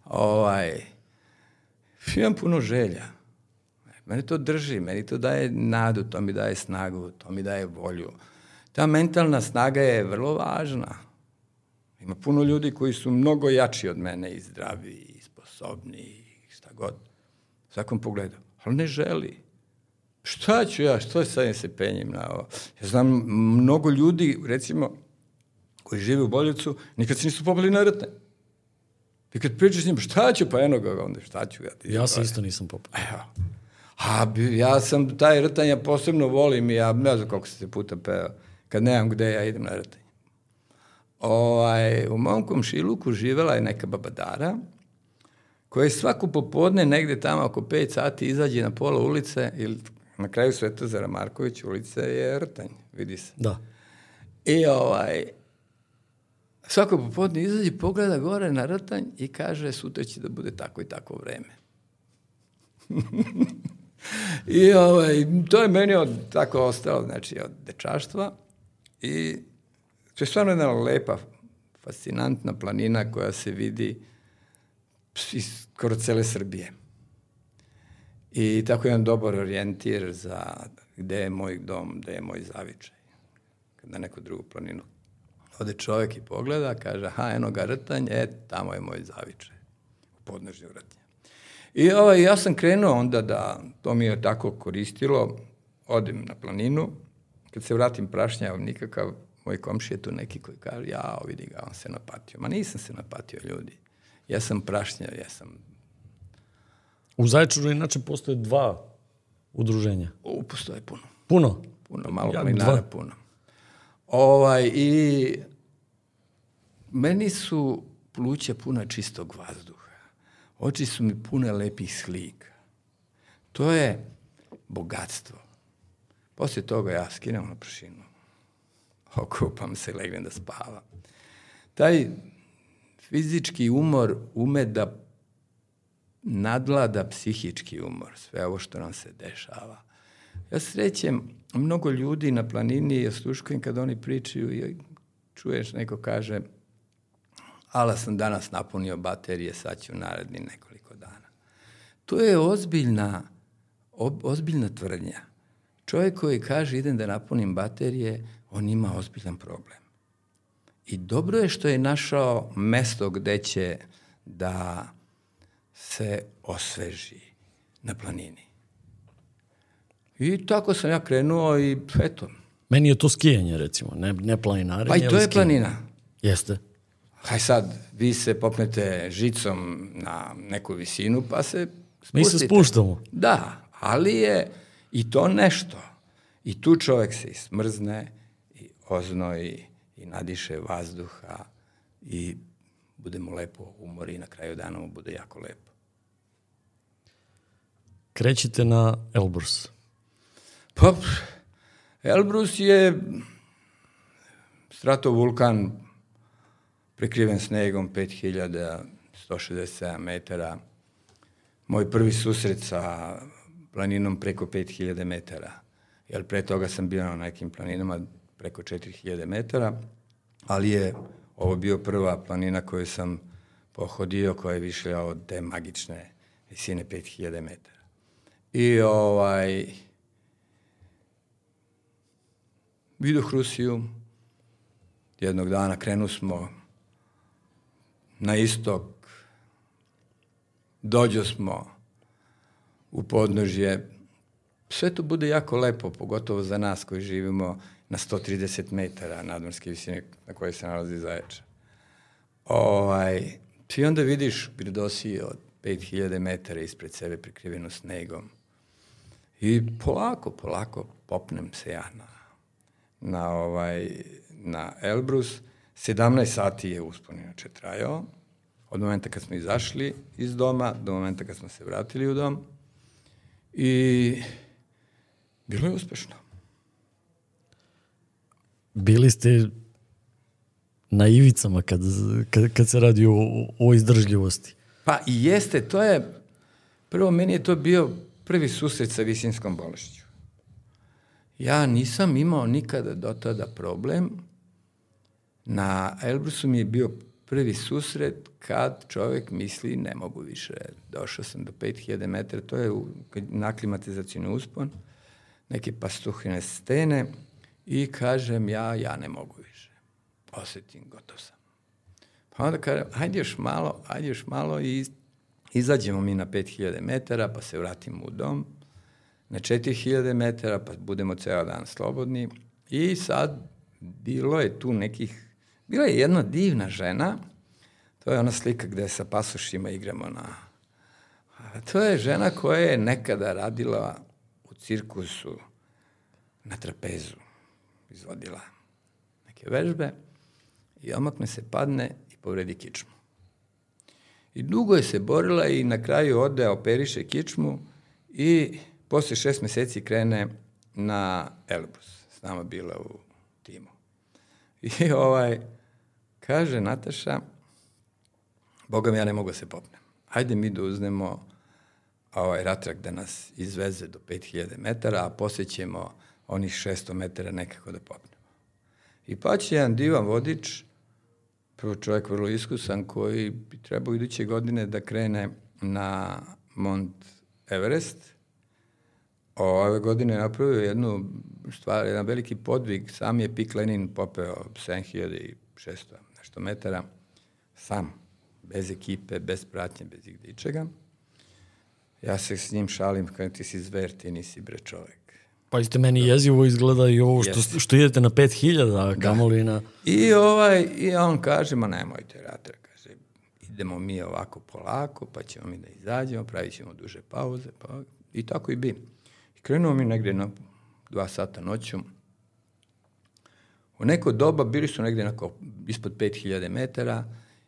Ovaj, imam puno želja. Mene to drži, meni to daje nadu, to mi daje snagu, to mi daje volju. Ta mentalna snaga je vrlo važna. Ima puno ljudi koji su mnogo jači od mene i zdravi sposobni šta god. U svakom pogledu. Ali ne želi. Šta ću ja, što sad se penjem na ovo? Ja znam mnogo ljudi, recimo, koji žive u Boljevcu, nikad se nisu popali na rtne. I kad pričaš s njim, šta ću, pa eno ga, onda šta ću ja? Ti ja se isto nisam popao. Evo. A ja sam taj rtanje ja posebno volim i ja ne znam koliko se puta peo. Kad nemam gde, ja idem na rtanje. Ovaj, u mom komšiluku živela je neka babadara koja je svaku popodne negde tamo oko 5 sati izađe na pola ulice ili na kraju Svetozara Marković ulice je rtanj, vidi se. Da. I ovaj, svako popodne izađe, pogleda gore na rtanj i kaže sutra će da bude tako i tako vreme. I ovaj, to je meni od, tako ostalo, znači od dečaštva i to je stvarno jedna lepa, fascinantna planina koja se vidi iz skoro cele Srbije. I tako jedan dobar orijentir za gde je moj dom, gde je moj zavičaj. Kad na neku drugu planinu ode čovek i pogleda, kaže, aha, eno ga rtanj, e, tamo je moj zavičaj. U podnožnju rtnje. I ovaj, ja sam krenuo onda da, to mi je tako koristilo, odem na planinu, kad se vratim prašnjav nikakav, moj komši je tu neki koji kaže, ja, vidi ga, on se napatio. Ma nisam se napatio, ljudi. Ja sam prašnjav, ja sam... U Zaječaru inače postoje dva udruženja. U, postoje puno. Puno? Puno, malo ja, planinara, dva. puno. Ovaj, I meni su pluća puna čistog vazduha. Oči su mi pune lepih slika. To je bogatstvo. Poslije toga ja skinem na pršinu, okupam se i legnem da spavam. Taj fizički umor ume da nadlada psihički umor, sve ovo što nam se dešava. Ja srećem mnogo ljudi na planini i osluškujem kad oni pričaju i čuješ neko kaže ala sam danas napunio baterije, sad ću naredni nekoliko dana. To je ozbiljna, ob, ozbiljna tvrdnja. Čovjek koji kaže idem da napunim baterije, on ima ozbiljan problem. I dobro je što je našao mesto gde će da se osveži na planini. I tako sam ja krenuo i eto. Meni je to skijanje recimo, ne, ne planinarenje. Pa i to je planina. Jeste. Haj sad, vi se popnete žicom na neku visinu pa se spustite. Mi se spuštamo. Da, ali je i to nešto. I tu čovek se ismrzne i oznoji i nadiše vazduha i bude mu lepo umori i na kraju dana mu bude jako lepo. Krećete na Elbrus. Pa, Elbrus je stratovulkan prekriven snegom 5167 metara. Moj prvi susret sa planinom preko 5000 metara. Jer pre toga sam bio na nekim planinama preko 4000 metara, ali je ovo bio prva planina koju sam pohodio koja je više od te magične visine 5000 metara. I ovaj, vidoh Rusiju, jednog dana krenu smo na istok, dođo smo u podnožje, sve to bude jako lepo, pogotovo za nas koji živimo na 130 metara nadmorske visine na kojoj se nalazi Zaječar. Ovaj, ti onda vidiš gradosije od 5000 metara ispred sebe prikriveno snegom. I polako, polako popnem se ja na na, ovaj, na Elbrus. 17 sati je uspon inače trajao. Od momenta kad smo izašli iz doma do momenta kad smo se vratili u dom. I bilo je uspešno. Bili ste na ivicama kad, kad, kad se radi o, o izdržljivosti. Pa i jeste, to je, prvo meni je to bio prvi susret sa visinskom bolešću. Ja nisam imao nikada do tada problem. Na Elbrusu mi je bio prvi susret kad čovek misli ne mogu više. Došao sam do 5000 metara, to je naklimatizacijni uspon, neke pastuhine stene I kažem ja, ja ne mogu više. Osetim, gotov sam. Pa onda kažem, hajde još malo, hajde još malo i izađemo mi na 5000 metara, pa se vratimo u dom na 4000 metara, pa budemo ceo dan slobodni. I sad bilo je tu nekih, bila je jedna divna žena, to je ona slika gde sa pasošima igramo na... To je žena koja je nekada radila u cirkusu na trapezu, izvodila neke vežbe i omakne se, padne i povredi kičmu. I dugo je se borila i na kraju ode, operiše kičmu i posle šest meseci krene na Elbrus. S nama bila u timu. I ovaj, kaže Nataša, Boga mi ja ne mogu da se popnem. Hajde mi da uznemo ovaj ratrak da nas izveze do 5000 metara, a posle ćemo onih 600 metara nekako da popnemo. I pa će jedan divan vodič, prvo čovjek vrlo iskusan, koji bi trebao iduće godine da krene na Mont Everest, ove godine je napravio jednu stvar, jedan veliki podvig, sam je Pik Lenin popeo 7600 nešto metara, sam, bez ekipe, bez pratnje, bez igde Ja se s njim šalim, kada ti si zver, ti nisi bre čovek. Pa isto meni jezivo izgleda i ovo što, što idete na 5000, da. kamoli na... I, ovaj, I on kaže, ma nemojte, ratra, kaže, idemo mi ovako polako, pa ćemo mi da izađemo, pravit ćemo duže pauze, pa i tako i bi. I krenuo mi negde na dva sata noću. U neko doba bili su negde nako ispod 5000 metara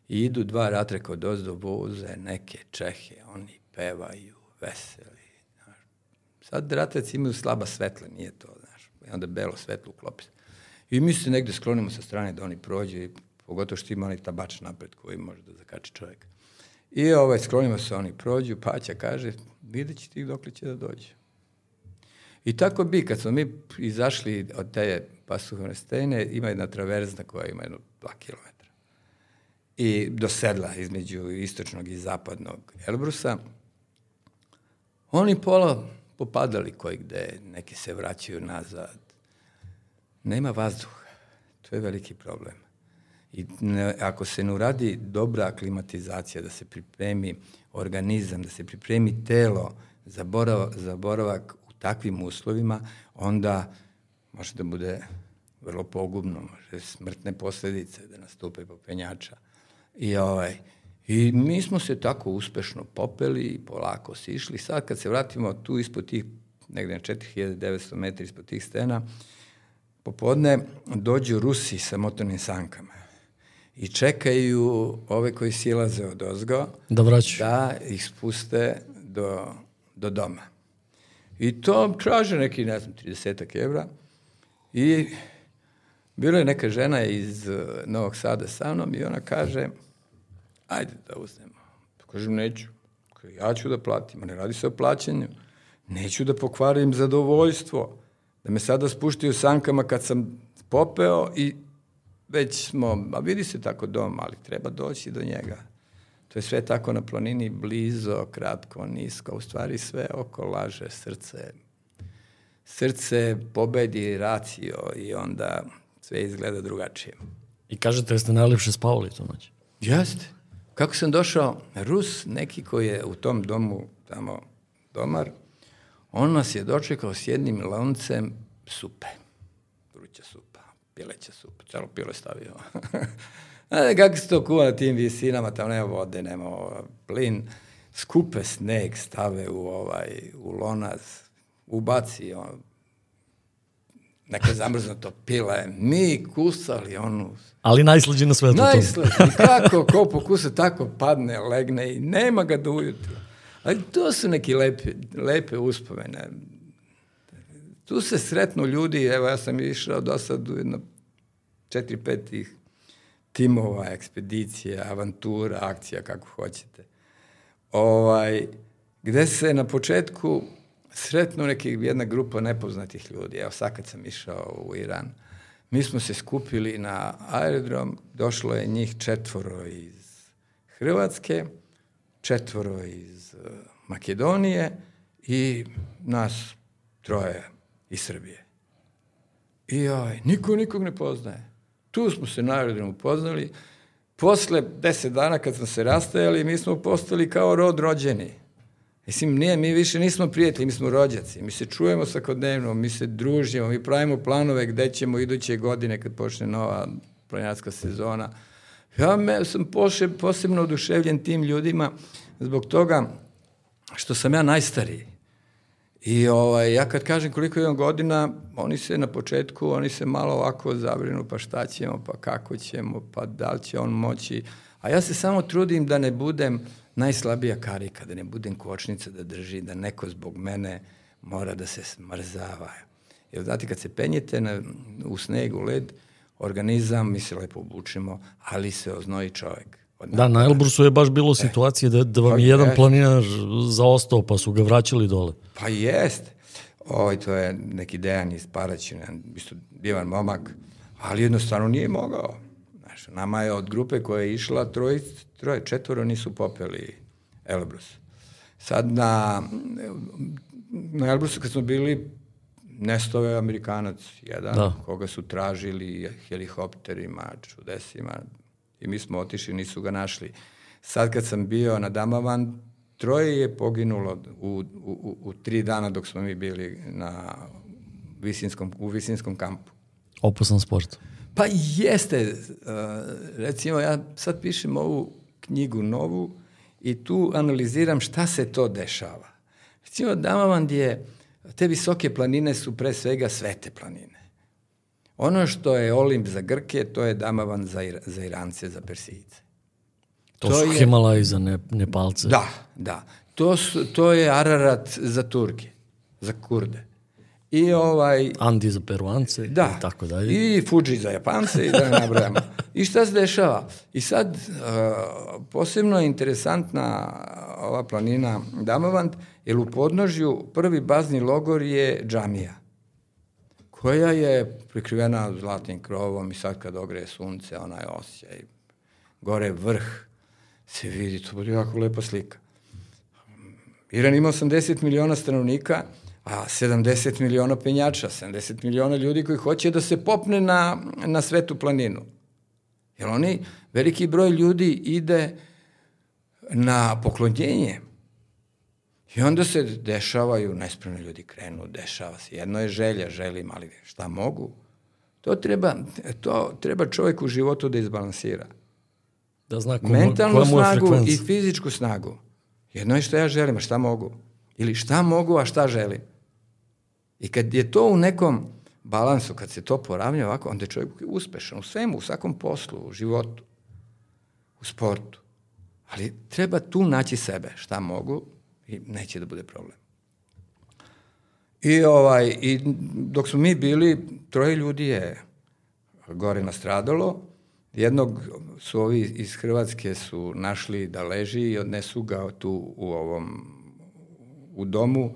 i idu dva ratreka od ozdo voze neke Čehe, oni pevaju, veseli. Sad ratreci imaju slaba svetla, nije to, znaš. I onda belo svetlo uklopi se. I mi se negde sklonimo sa strane da oni prođe, pogotovo što ima onaj tabač napred koji može da zakači čovjeka. I ovaj, sklonimo se, oni prođu, Paća kaže, vidjet će ti dok li će da dođe. I tako bi, kad smo mi izašli od te pasuhovne stene, ima jedna traverzna koja ima jedno 2 km. I do sedla između istočnog i zapadnog Elbrusa. Oni pola popadali koji gde, neki se vraćaju nazad. Nema vazduha. To je veliki problem. I ne, ako se ne uradi dobra aklimatizacija, da se pripremi organizam, da se pripremi telo za, borav, za boravak takvim uslovima, onda može da bude vrlo pogubno, može smrtne posledice da nastupe popenjača. I, ovaj, I mi smo se tako uspešno popeli i polako se išli. Sad kad se vratimo tu ispod tih, negde na 4900 metri ispod tih stena, popodne dođu Rusi sa motornim sankama i čekaju ove koji silaze od ozgo da, vraću. da ih spuste do, do doma. I to traže neki, ne znam, 30 evra. I bila je neka žena iz Novog Sada sa mnom i ona kaže, ajde da uzmemo. Kažem, neću. Ja ću da platim, ne radi se o plaćanju. Neću da pokvarim zadovoljstvo. Da me sada spuštaju sankama kad sam popeo i već smo, a vidi se tako dom, ali treba doći do njega. To je sve tako na planini, blizo, kratko, nisko, u stvari sve oko laže srce. Srce pobedi racio i onda sve izgleda drugačije. I kažete da ste najlepše spavali tu noć? Jeste. Kako sam došao, Rus, neki koji je u tom domu tamo domar, on nas je dočekao s jednim loncem supe. Vruća supa, pileća supa, celo pile stavio. E, kako se to kuva na tim visinama, tamo nema vode, nema ovaj, plin, skupe sneg, stave u, ovaj, u lonaz, ubaci on, neke zamrznuto pile, mi kusali onu... Ali najslađi na svetu. Najslađi, kako, ko pokusa, tako padne, legne i nema ga do ujutru. Ali to su neki lepe, lepe uspomene. Tu se sretnu ljudi, evo ja sam išao do sad u jedno četiri, pet tih timova, ekspedicija, avantura, akcija, kako hoćete. Ovaj, gde se na početku sretnu neki, jedna grupa nepoznatih ljudi. Evo sad kad sam išao u Iran, mi smo se skupili na aerodrom, došlo je njih četvoro iz Hrvatske, četvoro iz uh, Makedonije i nas troje iz Srbije. I ovaj, niko nikog ne poznaje. Tu smo se na aerodromu poznali. Posle deset dana kad smo se rastajali, mi smo postali kao rod rođeni. Mislim, nije, mi više nismo prijatelji, mi smo rođaci. Mi se čujemo svakodnevno, mi se družimo, mi pravimo planove gde ćemo iduće godine kad počne nova planinarska sezona. Ja me, sam poše, posebno oduševljen tim ljudima zbog toga što sam ja najstariji. I ovaj, ja kad kažem koliko imam godina, oni se na početku, oni se malo ovako zabrinu, pa šta ćemo, pa kako ćemo, pa da li će on moći. A ja se samo trudim da ne budem najslabija karika, da ne budem kočnica da drži, da neko zbog mene mora da se smrzava. Jer znate, kad se penjete na, u sneg, u led, organizam, mi se lepo obučimo, ali se oznoji čovek. Da, na Elbrusu je baš bilo e, situacije da, da vam pa je jedan planinar zaostao pa su ga vraćali dole. Pa jeste. Ovaj, to je neki Dejan iz Paraćina, isto divan momak, ali jednostavno nije mogao. Znaš, nama je od grupe koja je išla, troje, troje četvoro nisu popeli Elbrus. Sad na, na Elbrusu kad smo bili, nestao je Amerikanac jedan, da. koga su tražili helikopterima, čudesima, i mi smo otišli, nisu ga našli. Sad kad sam bio na Damavan, troje je poginulo u, u, u tri dana dok smo mi bili na visinskom, u visinskom kampu. Opasan sport. Pa jeste. Uh, recimo, ja sad pišem ovu knjigu novu i tu analiziram šta se to dešava. Recimo, Damavand je, te visoke planine su pre svega svete planine. Ono što je Olimp za Grke, to je Damavan za, za Irance, za Persijce. To, to su je, Himalaji za ne, Nepalce. Da, da. To, su, to je Ararat za Turke, za Kurde. I ovaj... Andi za Peruance da, i tako dalje. I Fuji za Japance i da ne nabrajamo. I šta se dešava? I sad, uh, posebno je interesantna ova planina Damavand, jer u podnožju prvi bazni logor je džamija koja je prikrivena zlatnim krovom i sad kad ogreje sunce, onaj osjećaj, gore vrh, se vidi, to bude jako lepa slika. Iran ima 80 miliona stanovnika, a 70 miliona penjača, 70 miliona ljudi koji hoće da se popne na, na svetu planinu. Jer oni, veliki broj ljudi ide na poklonjenje I onda se dešavaju, nespremni ljudi krenu, dešava se. Jedno je želja, želim, ali šta mogu? To treba, to treba čovjek u životu da izbalansira. Da zna komu, Mentalnu snagu i fizičku snagu. Jedno je što ja želim, a šta mogu? Ili šta mogu, a šta želim? I kad je to u nekom balansu, kad se to poravnja ovako, onda je čovjek uspešan u svemu, u svakom poslu, u životu, u sportu. Ali treba tu naći sebe, šta mogu, i neće da bude problem. I, ovaj, I dok smo mi bili, troje ljudi je gore nastradalo, jednog su ovi iz Hrvatske su našli da leži i odnesu ga tu u ovom u domu.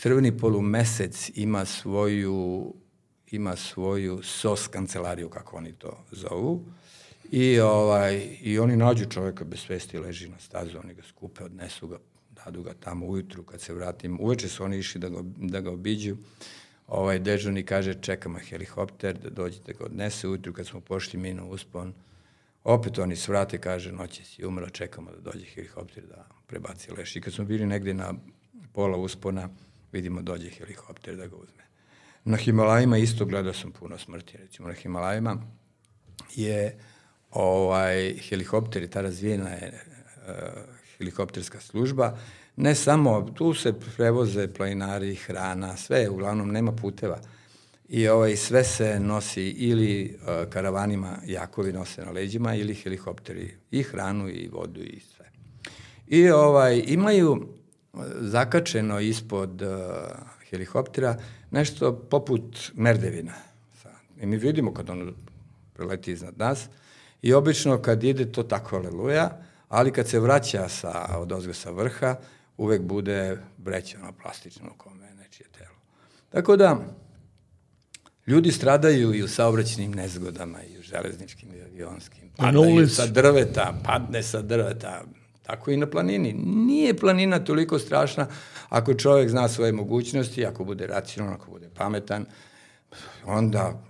Crveni polumesec ima svoju ima svoju SOS kancelariju, kako oni to zovu. I, ovaj, I oni nađu čoveka bez svesti, leži na stazu, oni ga skupe, odnesu ga, dadu ga tamo ujutru kad se vratim. Uveče su oni išli da ga, da ga obiđu. Ovaj dežurni kaže čekamo helikopter da dođete ga odnese. Ujutru kad smo pošli mi na uspon, opet oni svrate, kaže noće si umro, čekamo da dođe helikopter da prebaci leš. I kad smo bili negde na pola uspona, vidimo dođe helikopter da ga uzme. Na Himalajima isto gledao sam puno smrti, recimo na Himalajima je ovaj helikopter i ta razvijena je uh, helikopterska služba, ne samo, tu se prevoze planinari, hrana, sve, uglavnom nema puteva. I ovaj, sve se nosi ili uh, karavanima jakovi nose na leđima ili helikopteri i hranu i vodu i sve. I ovaj, imaju zakačeno ispod uh, helikoptera nešto poput merdevina. I mi vidimo kad on preleti iznad nas i obično kad ide to tako aleluja, ali kad se vraća sa, od ozga sa vrha, uvek bude brećeno plastično u kome je nečije telo. Tako da, ljudi stradaju i u saobraćenim nezgodama, i u železničkim i avionskim. Padaju sa drveta, padne sa drveta, tako i na planini. Nije planina toliko strašna ako čovjek zna svoje mogućnosti, ako bude racionalan, ako bude pametan. onda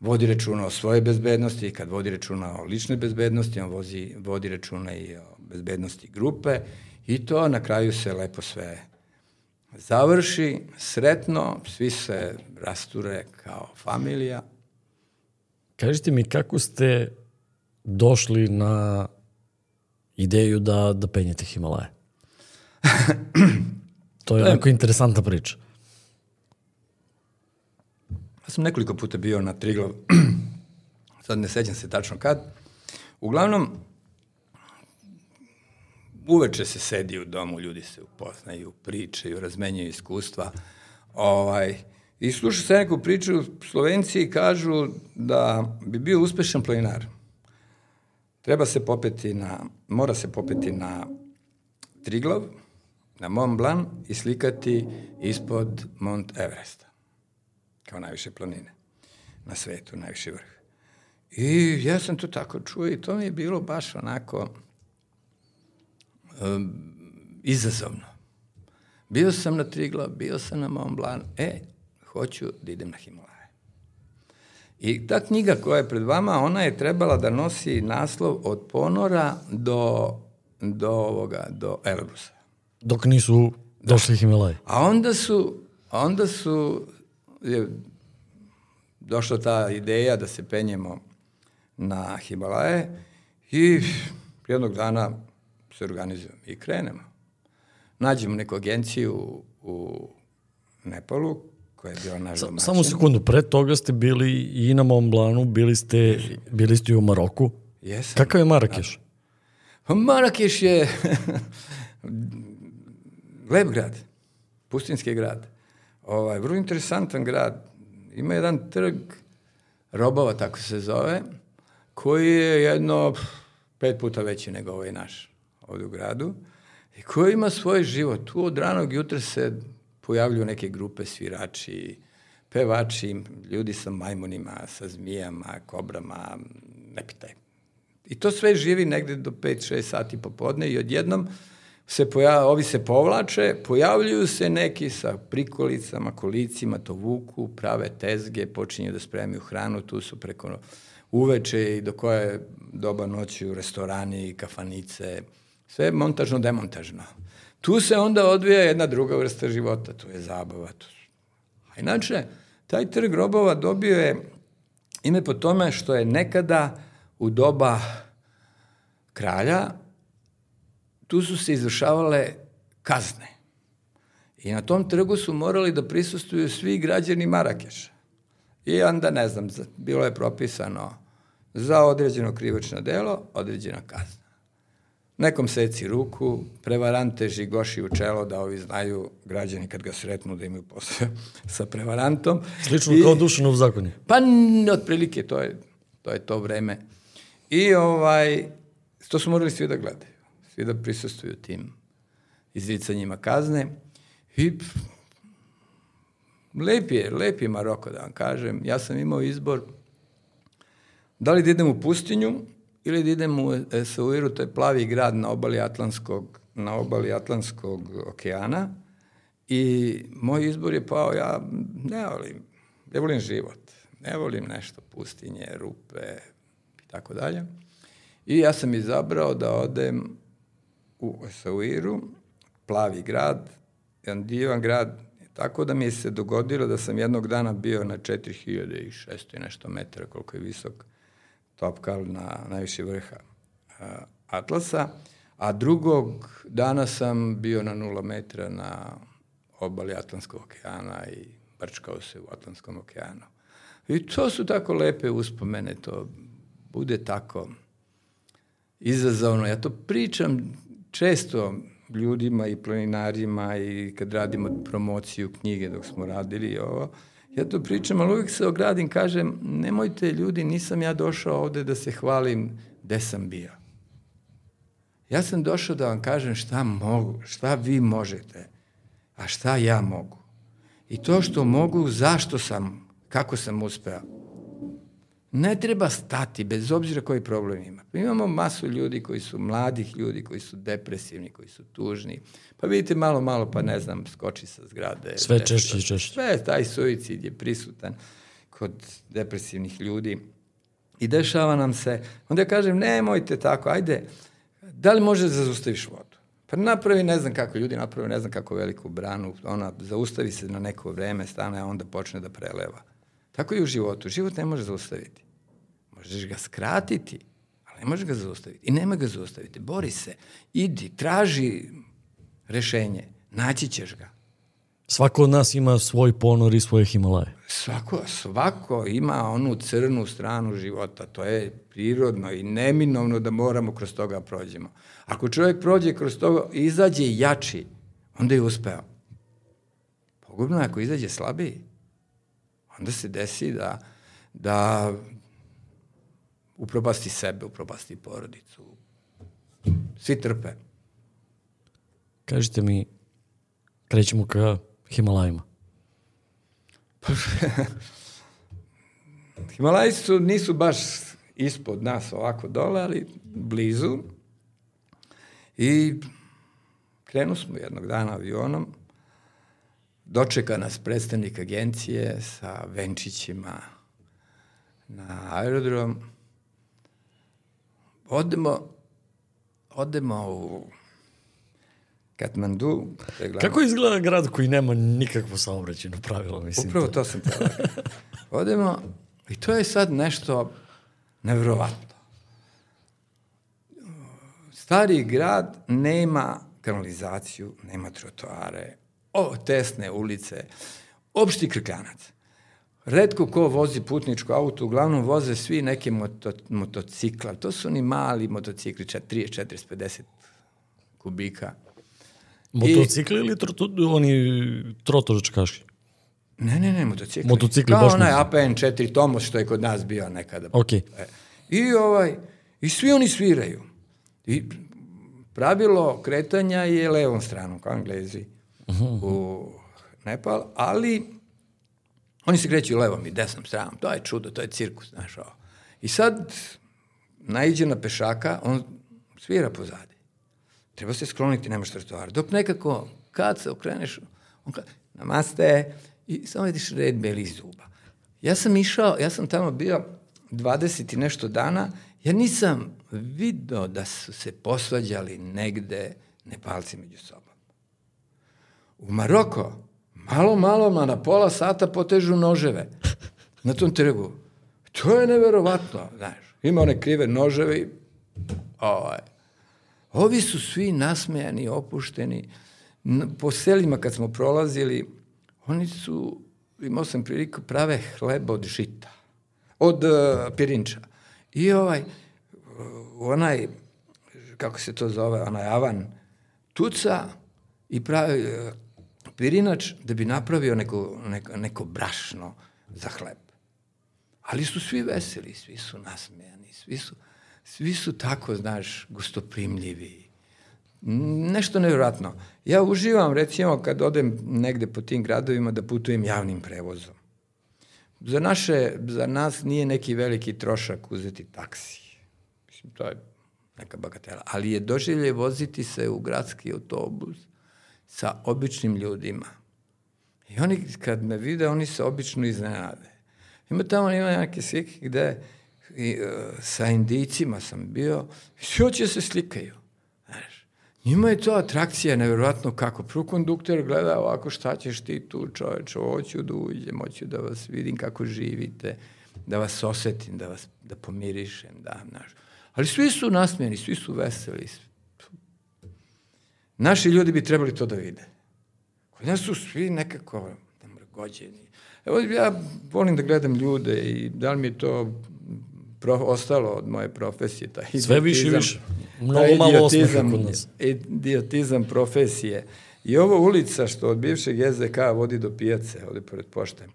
vodi računa o svojoj bezbednosti, kad vodi računa o ličnoj bezbednosti, on vozi, vodi računa i o bezbednosti grupe i to na kraju se lepo sve završi, sretno, svi se rasture kao familija. Kažite mi kako ste došli na ideju da, da penjete Himalaje? to je onako interesantna priča. Ja sam nekoliko puta bio na Triglav, sad ne sećam se tačno kad. Uglavnom, uveče se sedi u domu, ljudi se upoznaju, pričaju, razmenjuju iskustva. Ovaj, I sluša se neku priču, Slovenci kažu da bi bio uspešan planinar. Treba se popeti na, mora se popeti na Triglav, na Mont Blanc i slikati ispod Mont Everesta, kao najviše planine na svetu, najviši vrh. I ja sam to tako čuo i to mi je bilo baš onako um, izazovno. Bio sam na Triglav, bio sam na Mont Blanc, e, hoću da idem na Himalaje. I ta knjiga koja je pred vama, ona je trebala da nosi naslov od ponora do, do ovoga, do Elbrusa. Dok nisu došli da. Himalaje. A onda su, onda su, je došla ta ideja da se penjemo na Himalaje i jednog dana se organizujemo i krenemo. Nađemo neku agenciju u Nepalu koja je bila naš domaćin. Samo sekundu, pre toga ste bili i na Mont Blancu, bili ste, bili ste i u Maroku. Jesam. Kakav je Marakeš? Pa Marakeš je lep grad, pustinski grad. Ovaj, vrlo interesantan grad. Ima jedan trg robova, tako se zove, koji je jedno pet puta veći nego ovaj naš ovde u gradu i koji ima svoj život. Tu od ranog jutra se pojavljuju neke grupe svirači, pevači, ljudi sa majmunima, sa zmijama, kobrama, ne pitaj. I to sve živi negde do 5-6 sati popodne i odjednom se pojav, ovi se povlače, pojavljuju se neki sa prikolicama, kolicima, to vuku, prave tezge, počinju da spremaju hranu, tu su preko uveče i do koje doba noći u restorani, kafanice, sve montažno-demontažno. Tu se onda odvija jedna druga vrsta života, to je zabava. To. A inače, taj trg robova dobio je ime po tome što je nekada u doba kralja tu su se izvršavale kazne. I na tom trgu su morali da prisustuju svi građani Marakeša. I onda, ne znam, bilo je propisano za određeno krivično delo, određena kazna. Nekom seci ruku, prevarante žigoši u čelo da ovi znaju građani kad ga sretnu da imaju posle sa prevarantom. Slično I, kao Dušanov zakonje. Pa, otprilike, to je, to je to vreme. I ovaj, to su morali svi da gledaju, svi da prisustuju tim izricanjima kazne. I lep je, lep je Maroko, da vam kažem. Ja sam imao izbor da li da idem u pustinju ili da idem u Esauiru, to je plavi grad na obali Atlantskog, na obali Atlantskog okeana. I moj izbor je pao, ja ne volim, ne volim život, ne volim nešto, pustinje, rupe i tako dalje. I ja sam izabrao da odem u Esauiru, plavi grad, jedan divan grad, tako da mi se dogodilo da sam jednog dana bio na 4600 i nešto metara, koliko je visok Topkal na najviše vrha Atlasa, a drugog dana sam bio na nula metra na obali Atlantskog okeana i brčkao se u Atlantskom okeanu. I to su tako lepe uspomene, to bude tako izazovno. Ja to pričam često ljudima i planinarima i kad radimo promociju knjige dok smo radili ovo, Ja to pričam, ali uvijek se ogradim, kažem, nemojte ljudi, nisam ja došao ovde da se hvalim gde sam bio. Ja sam došao da vam kažem šta mogu, šta vi možete, a šta ja mogu. I to što mogu, zašto sam, kako sam uspeo. Ne treba stati, bez obzira koji problem ima. Pa imamo masu ljudi koji su mladih ljudi, koji su depresivni, koji su tužni. Pa vidite malo, malo, pa ne znam, skoči sa zgrade. Sve češće i češće. Sve, taj suicid je prisutan. kod depresivnih ljudi i dešava nam se, onda ja kažem, nemojte tako, ajde, da li može da zaustaviš vodu? Pa napravi, ne znam kako, ljudi napravi, ne znam kako veliku branu, ona zaustavi se na neko vreme, stane, a onda počne da preleva. Tako i u životu. Život ne može zaustaviti. Možeš ga skratiti, ali ne možeš ga zaustaviti. I nema ga zaustaviti. Bori se, idi, traži rešenje, naći ćeš ga. Svako od nas ima svoj ponor i svoje Himalaje. Svako, svako ima onu crnu stranu života. To je prirodno i neminovno da moramo kroz toga prođemo. Ako čovjek prođe kroz toga i izađe jači, onda je uspeo. Pogubno je ako izađe slabiji. Onda se desi da, da upropasti sebe, upropasti porodicu. Svi trpe. Kažite mi, krećemo ka Himalajima. Himalaji su, nisu baš ispod nas ovako dole, ali blizu. I krenu smo jednog dana avionom, dočeka nas predstavnik agencije sa venčićima na aerodrom. Odemo, odemo u Katmandu. Kako izgleda grad koji nema nikakvo saobraćeno pravilo? Mislim Upravo to sam teo. Odemo i to je sad nešto nevrovatno. Stari grad nema kanalizaciju, nema trotoare, o, tesne ulice, opšti krkljanac. Redko ko vozi putničko auto, uglavnom voze svi neke moto, motocikla. To su oni mali motocikli, 30, 40, 50 kubika. Motocikli I, ili trotu, oni trotočkaši? Ne, ne, ne, motocikli. Motocikli, Kao baš onaj APN 4 Tomos što je kod nas bio nekada. Ok. E. I, ovaj, I svi oni sviraju. I pravilo kretanja je levom stranom, kao Englezi uh -huh. u Nepal, ali oni se kreću levom i desnom stranom. To je čudo, to je cirkus, znaš ovo. I sad naiđe na pešaka, on svira pozadi. Treba se skloniti, nemaš trotoar. Dok nekako, kad se okreneš, on kaže, namaste, i samo vidiš red belih zuba. Ja sam išao, ja sam tamo bio 20 i nešto dana, ja nisam video da su se posvađali negde Nepalci među sobom. U Maroko, malo, malo, ma na pola sata potežu noževe na tom trgu. To je neverovatno, znaš. Ima one krive noževe i ovaj. Ovi su svi nasmejani, opušteni. Po selima kad smo prolazili, oni su, imao sam priliku, prave hleba od žita, od uh, pirinča. I ovaj, onaj, kako se to zove, onaj avan, tuca i pravi uh, pirinač da bi napravio neko, neko, neko brašno za hleb. Ali su svi veseli, svi su nasmejani, svi su, svi su tako, znaš, gustoprimljivi nešto nevjerojatno. Ja uživam, recimo, kad odem negde po tim gradovima da putujem javnim prevozom. Za naše, za nas nije neki veliki trošak uzeti taksi. Mislim, to je neka bagatela. Ali je doživlje voziti se u gradski autobus sa običnim ljudima. I oni, kad me vide, oni se obično iznenade. Ima tamo, ima neke slike gde i, uh, sa indicima sam bio, svi hoće se slikaju. Njima je to atrakcija, nevjerojatno kako. Prvo kondukter gleda ovako šta ćeš ti tu čoveč, hoću da uđem, hoću da vas vidim kako živite, da vas osetim, da vas da pomirišem, da, znaš. Ali svi su nasmijeni, svi su veseli. Naši ljudi bi trebali to da vide. Kod nas su svi nekako namrgođeni. Evo, ja volim da gledam ljude i da li mi je to pro, ostalo od moje profesije. Taj Sve više i više. Mnogo malo osmeha kod nas. Idiotizam profesije. I ovo ulica što od bivšeg SDK vodi do pijace, ovde pored pošte.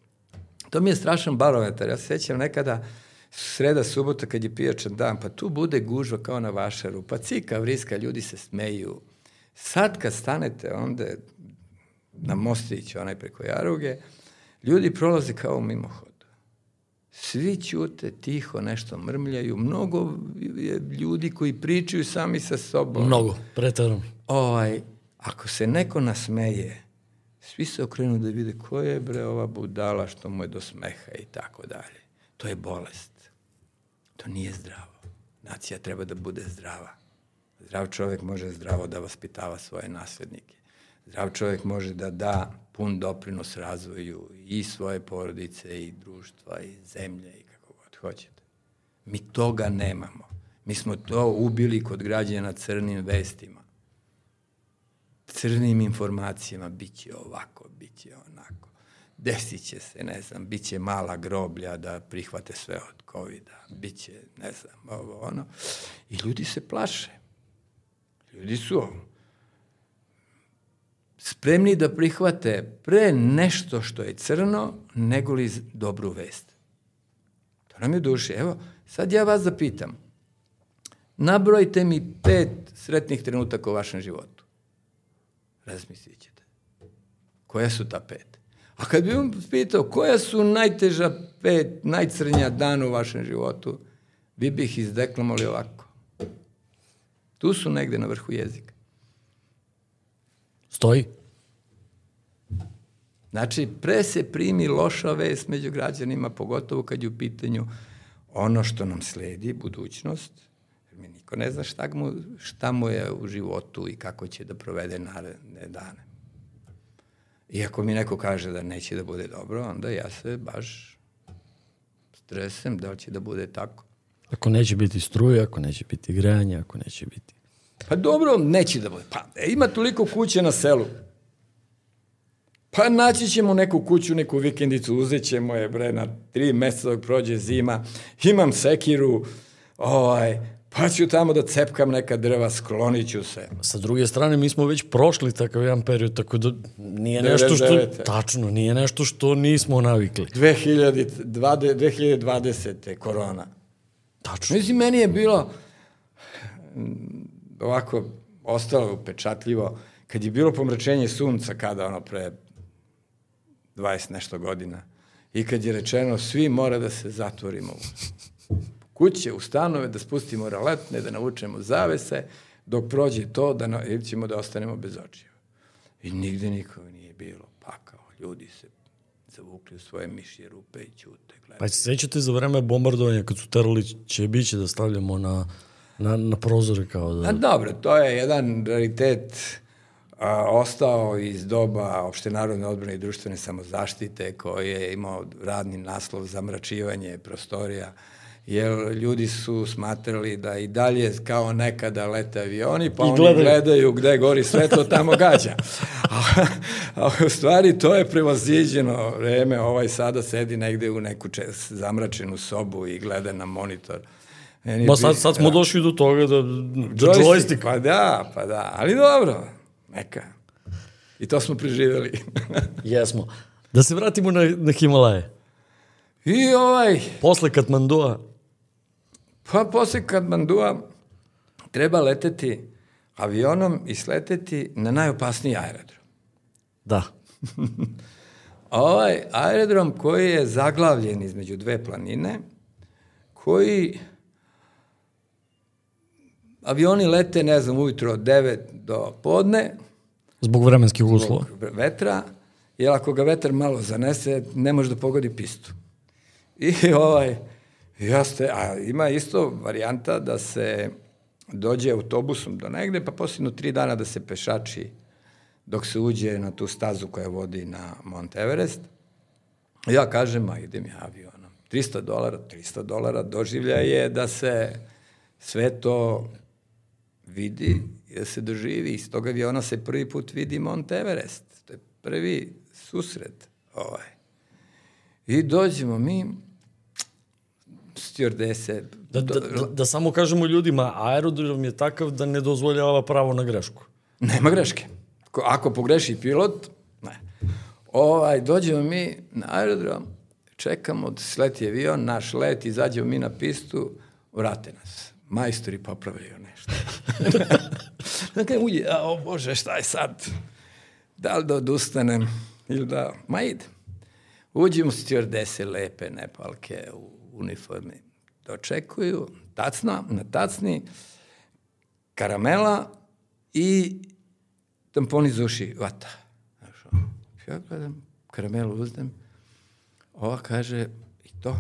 To mi je strašan barometar. Ja se sećam nekada sreda, subota kad je pijačan dan, pa tu bude gužva kao na vašaru, pa cika, vriska, ljudi se smeju. Sad kad stanete onda na mostić, onaj preko Jaruge, ljudi prolaze kao mimohod. Svi ćute, tiho nešto mrmljaju. Mnogo je ljudi koji pričaju sami sa sobom. Mnogo, pretarano. Ovaj, ako se neko nasmeje, svi se okrenu da vide ko je bre ova budala što mu je do smeha i tako dalje. To je bolest. To nije zdravo. Nacija treba da bude zdrava. Zdrav čovjek može zdravo da vaspitava svoje naslednike. Zdrav čovjek može da da pun doprinos razvoju i svoje porodice i društva i zemlje i kako god hoćete. Mi toga nemamo. Mi smo to ubili kod građana crnim vestima. Crnim informacijama bit će ovako, bit će onako. Desit će se, ne znam, bit će mala groblja da prihvate sve od COVID-a. Bit će, ne znam, ovo, ono. I ljudi se plaše. Ljudi su spremni da prihvate pre nešto što je crno, nego li dobru vest. To nam je duše. Evo, sad ja vas zapitam. Nabrojite mi pet sretnih trenutaka u vašem životu. Razmislit ćete. Koja su ta pet? A kad bi vam pitao koja su najteža pet, najcrnja dana u vašem životu, vi bi ih izdeklamali ovako. Tu su negde na vrhu jezika. Stoji. Znači, pre se primi loša vest među građanima, pogotovo kad je u pitanju ono što nam sledi, budućnost, mi niko ne zna šta mu, šta mu je u životu i kako će da provede naredne dane. I ako mi neko kaže da neće da bude dobro, onda ja se baš stresem da li će da bude tako. Ako neće biti struje, ako neće biti grejanje, ako neće biti... Pa dobro, neće da bude. Pa e, ima toliko kuće na selu. Pa naći ćemo neku kuću, neku vikendicu, uzet ćemo je bre na tri meseca dok prođe zima. Imam sekiru, ovaj, pa ću tamo da cepkam neka drva, sklonit ću se. Sa druge strane, mi smo već prošli takav jedan period, tako da nije nešto što... 99.. Tačno, nije nešto što nismo navikli. 2020, 2020. korona. Tačno. Mislim, meni je bilo mm, ovako ostalo upečatljivo kad je bilo pomračenje sunca kada ono pre 20 nešto godina i kad je rečeno svi mora da se zatvorimo u kuće, u stanove, da spustimo raletne, da navučemo zavese, dok prođe to da na, ćemo da ostanemo bez očiju. I nigde nikoga nije bilo. Pakao, ljudi se zavukli u svoje mišje rupe i ćute. Pa se sećate za vreme bombardovanja kad su terali Čebiće da stavljamo na, na, na prozore kao da... A dobro, to je jedan raritet a, ostao iz doba opšte narodne odbrane i društvene samozaštite koji je imao radni naslov zamračivanje prostorija jer ljudi su smatrali da i dalje kao nekada lete avioni, pa I oni gledaju. gledaju gde gori svetlo, tamo gađa. A, a u stvari to je prevaziđeno vreme, ovaj sada sedi negde u neku če, zamračenu sobu i gleda na monitor. Meni Ma sad, sad smo da. došli do toga da... da Joystick, joystick. Pa da, pa da, ali dobro, neka. I to smo preživeli. Jesmo. Da se vratimo na, na Himalaje. I ovaj, Posle Katmandua, pa posle Katmandua treba leteti avionom i sleteti na najopasniji aerodrom. da. Ovaj aerodrom koji je zaglavljen između dve planine, koji avioni lete, ne znam, ujutro od 9 do podne, Zbog vremenskih uslova. zbog vetra, jer ako ga vetar malo zanese, ne može da pogodi pistu. I ovaj, jaste, a ima isto varijanta da se dođe autobusom do negde, pa posljedno tri dana da se pešači dok se uđe na tu stazu koja vodi na Mount Everest. Ja kažem, a idem ja avionom. 300 dolara, 300 dolara doživlja je da se sve to vidi i da se doživi. Iz toga aviona se prvi put vidi Mount Everest. To je prvi susret ovaj. I dođemo mi, stjordese, Da, da, da, da samo kažemo ljudima, aerodrom je takav da ne dozvoljava pravo na grešku. Nema greške. Ko- Ako pogreši pilot, ne. Ovaj, dođemo mi na aerodrom, čekamo da sleti avion, naš let, izađemo mi na pistu, vrate nas. Majstori popravljaju nešto. dakle, uđe, a, o Bože, šta je sad? Da li da odustanem ili da... Ma ide. Uđemo stjordese lepe nepalke u uniformi. Dočekuju, tacna, na tacni, karamela i tamponi za uši, vata. Znaš, ono. Ja gledam, karamelu uznem, ova kaže, i to,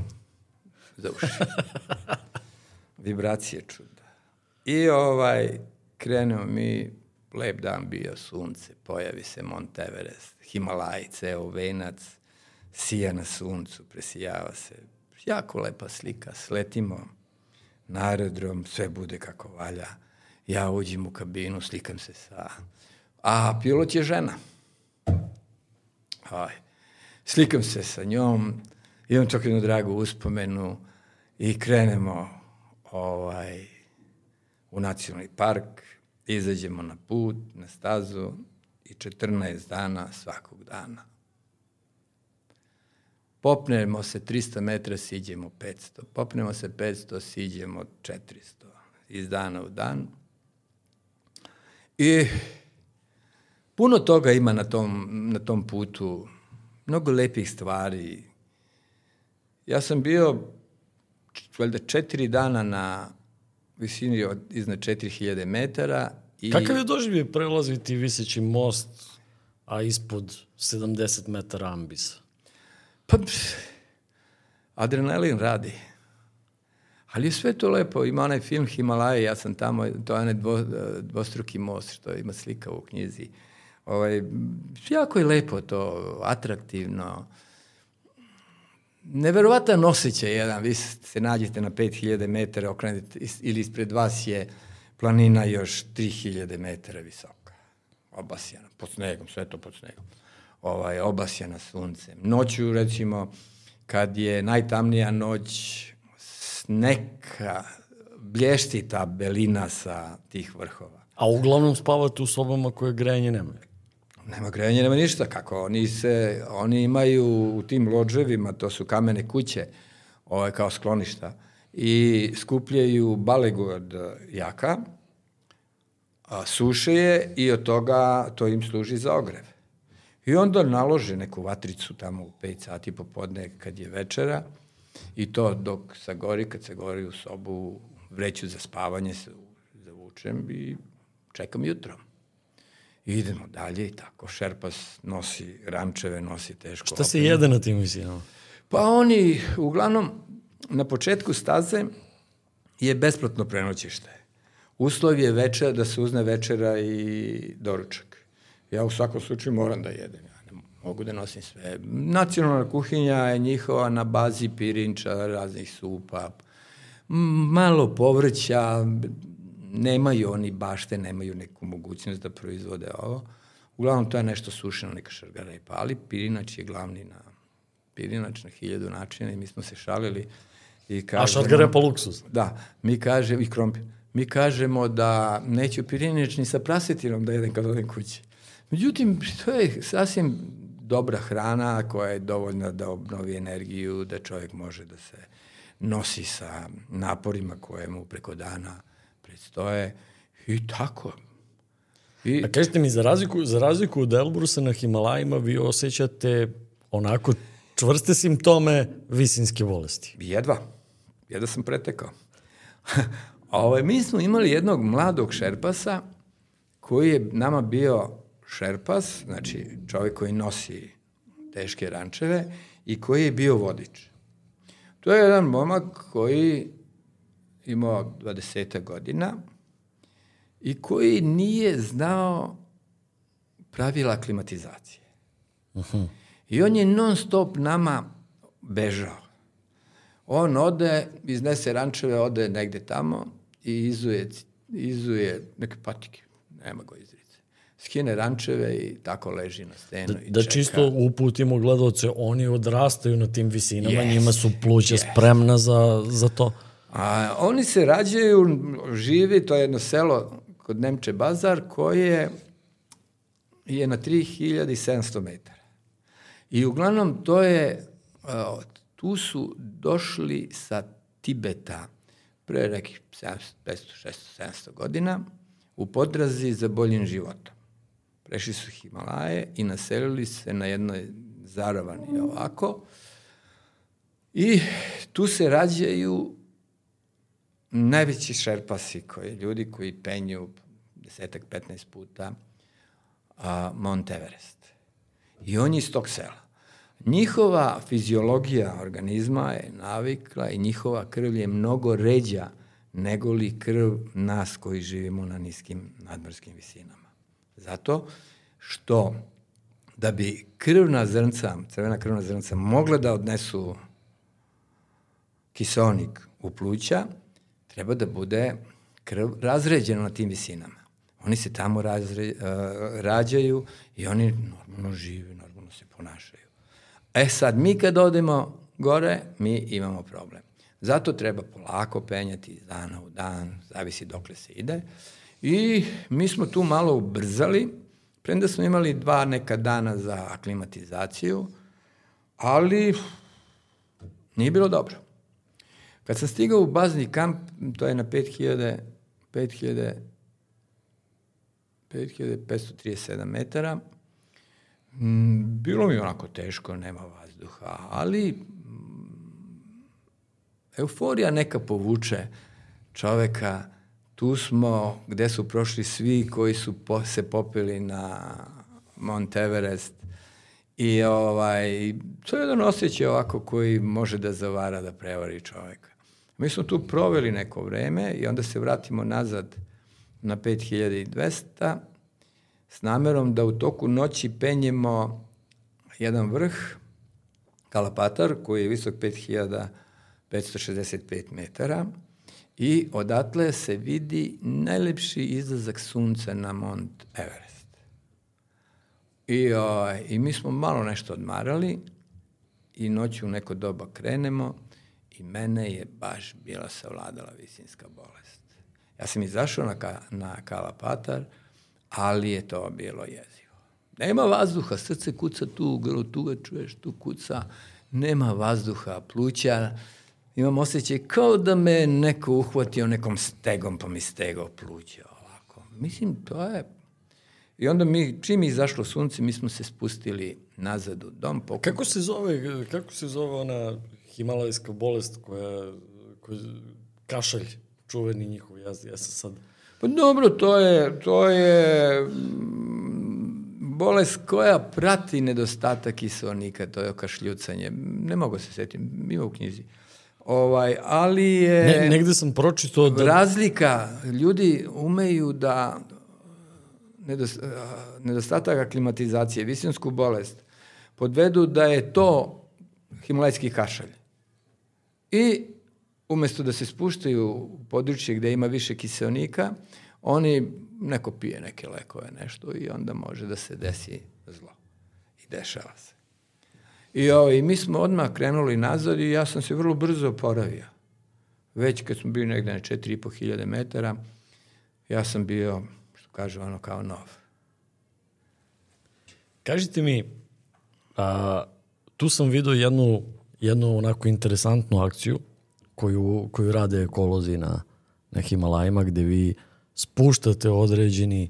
za uši. Vibracije čuda. I ovaj, krenemo mi, lep dan bio, sunce, pojavi se Mont Everest, Himalaj, ceo venac, sija na suncu, presijava se. Jako lepa slika, sletimo na aerodrom, sve bude kako valja. Ja uđem u kabinu, slikam se sa... A pilot je žena. Aj. Slikam se sa njom, imam čak jednu dragu uspomenu i krenemo ovaj, u nacionalni park, izađemo na put, na stazu i 14 dana svakog dana. Popnemo se 300 metra, siđemo 500. Popnemo se 500, siđemo 400. Iz dana u dan. I puno toga ima na tom, na tom putu. Mnogo lepih stvari. Ja sam bio valjda četiri dana na visini od iznad 4000 metara. I... Kakav je doživio prelaziti viseći most, a ispod 70 metara ambisa? Pa, adrenalin radi. Ali sve to lepo. Ima onaj film Himalaje, ja sam tamo, to je onaj dvo, dvostruki most, što ima slika u knjizi. Ovaj, jako je lepo to, atraktivno. Neverovatan osjećaj jedan, vi se nađete na 5000 metara, okrenete, ili ispred vas je planina još 3000 metara visoka. Obasjana, pod snegom, sve to pod snegom. Ovaj, obasjana suncem. Noću, recimo, kad je najtamnija noć, neka blještita belina sa tih vrhova. A uglavnom spavate u sobama koje grejanje nemaju? Nema grejanja, nema ništa. Kako oni se, oni imaju u tim lođevima, to su kamene kuće, ovaj, kao skloništa, i skupljaju balegu od jaka, a, suše je i od toga to im služi za ogrev. I onda nalože neku vatricu tamo u 5 sati popodne kad je večera i to dok se gori, kad se gori u sobu, vreću za spavanje se zavučem i čekam jutro. I idemo dalje i tako. Šerpas nosi rančeve, nosi teško. Šta se jede na tim visinama? Pa oni, uglavnom, na početku staze je besplatno prenoćište. Uslov je večer, da se uzne večera i doručak. Ja u svakom slučaju moram da jedem. Ja ne mogu da nosim sve. Nacionalna kuhinja je njihova na bazi pirinča, raznih supa, malo povrća, nemaju oni bašte, nemaju neku mogućnost da proizvode ovo. Uglavnom to je nešto sušeno, neka šargara i pali. Pirinač je glavni na pirinač na hiljadu načina i mi smo se šalili i kažemo... A šargara je po luksus. Da, mi kažemo, i krompir, mi kažemo da neću pirinač ni sa prasetinom da jedem kad odem kući. Međutim, to je sasvim dobra hrana koja je dovoljna da obnovi energiju, da čovjek može da se nosi sa naporima koje mu preko dana predstoje i tako. I... A kažete mi, za razliku, za razliku od Elbrusa na Himalajima vi osjećate onako čvrste simptome visinske bolesti. Jedva. Jedva sam pretekao. Ove, ovaj, mi smo imali jednog mladog šerpasa koji je nama bio šerpas, znači čovjek koji nosi teške rančeve i koji je bio vodič. To je jedan momak koji imao 20 godina i koji nije znao pravila klimatizacije. Uh -huh. I on je non stop nama bežao. On ode, iznese rančeve, ode negde tamo i izuje, izuje neke patike. Nema go izrice. Skine rančeve i tako leži na stenu da, i da čeka. čisto uputimo gledalce, oni odrastaju na tim visinama, yes, njima su pluća yes. spremna za, za to. A oni se rađaju, živi, to je jedno selo kod Nemče Bazar, koje je na 3700 metara. I uglavnom to je, tu su došli sa Tibeta pre nekih 500, 600, 700 godina u podrazi za boljim životom. Prešli su Himalaje i naselili se na jednoj zaravani ovako i tu se rađaju najveći šerpasi koji, ljudi koji penju desetak, 15 puta a, Mont Everest. I on je iz tog sela. Njihova fiziologija organizma je navikla i njihova krv je mnogo ređa nego li krv nas koji živimo na niskim nadmorskim visinama. Zato što da bi krvna zrnca, crvena krvna zrnca mogla da odnesu kisonik u pluća, treba da bude krv razređena na tim visinama. Oni se tamo razre, uh, rađaju i oni normalno žive, normalno se ponašaju. E sad, mi kad odemo gore, mi imamo problem. Zato treba polako penjati iz dana u dan, zavisi dokle se ide. I mi smo tu malo ubrzali, premda smo imali dva neka dana za aklimatizaciju, ali nije bilo dobro. Kad sam stigao u bazni kamp, to je na 5000, 5000 5537 metara. Bilo mi onako teško, nema vazduha, ali euforija neka povuče čoveka. Tu smo gde su prošli svi koji su po, se popili na Mount Everest. I ovaj, to je jedan osjećaj ovako koji može da zavara, da prevari čoveka. Mi smo tu proveli neko vreme i onda se vratimo nazad na 5200 s namerom da u toku noći penjemo jedan vrh, Kalapatar, koji je visok 5565 metara i odatle se vidi najlepši izlazak sunca na Mont Everest. I, o, I mi smo malo nešto odmarali i noću u neko doba krenemo i mene je baš bila savladala visinska bolest. Ja sam izašao na, ka, na Kalapatar, ali je to bilo jezivo. Nema vazduha, srce kuca tu u grlu, tu ga čuješ, tu kuca, nema vazduha, pluća, imam osjećaj kao da me neko uhvatio nekom stegom, pa mi stegao pluća ovako. Mislim, to je... I onda mi, čim je izašlo sunce, mi smo se spustili nazad u dom. Pokup... Kako se zove, kako se zove ona himalajska bolest koja, koja kašalj, čuveni njihov, ja, ja sam sad Pa dobro, to je, to je mm, bolest koja prati nedostatak kiselnika, to je okašljucanje. Ne mogu se setiti, ima u knjizi. Ovaj, ali je... Ne, negde sam pročito da... Razlika, ljudi umeju da nedostatak aklimatizacije, visinsku bolest, podvedu da je to himalajski kašalj. I umesto da se spuštaju u područje gde ima više kiselnika, oni, neko pije neke lekove, nešto i onda može da se desi zlo. I dešava se. I, o, I mi smo odmah krenuli nazad i ja sam se vrlo brzo oporavio. Već kad smo bili negde na 4.500 metara, ja sam bio, što kaže ono, kao nov. Kažite mi, a, tu sam vidio jednu, jednu onako interesantnu akciju koju, koju rade ekolozi na, na Himalajima, gde vi spuštate određeni,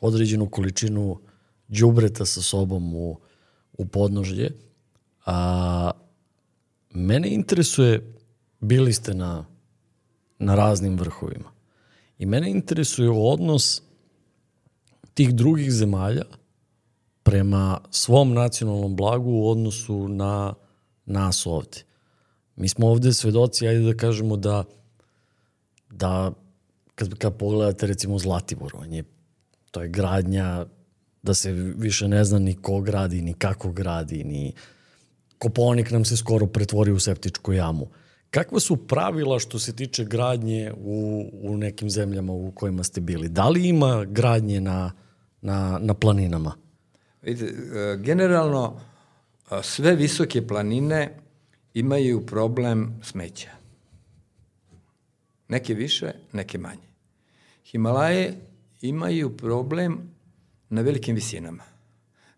određenu količinu đubreta sa sobom u, u podnožlje. A mene interesuje, bili ste na, na raznim vrhovima, i mene interesuje odnos tih drugih zemalja prema svom nacionalnom blagu u odnosu na nas ovde. Mi smo ovde svedoci, ajde da kažemo da, da kad, kad pogledate recimo Zlatibor, on je, to je gradnja da se više ne zna ni ko gradi, ni kako gradi, ni Koponik nam se skoro pretvori u septičku jamu. Kakva su pravila što se tiče gradnje u, u nekim zemljama u kojima ste bili? Da li ima gradnje na, na, na planinama? Vidite, e, generalno sve visoke planine imaju problem smeća. Neke više, neke manje. Himalaje imaju problem na velikim visinama.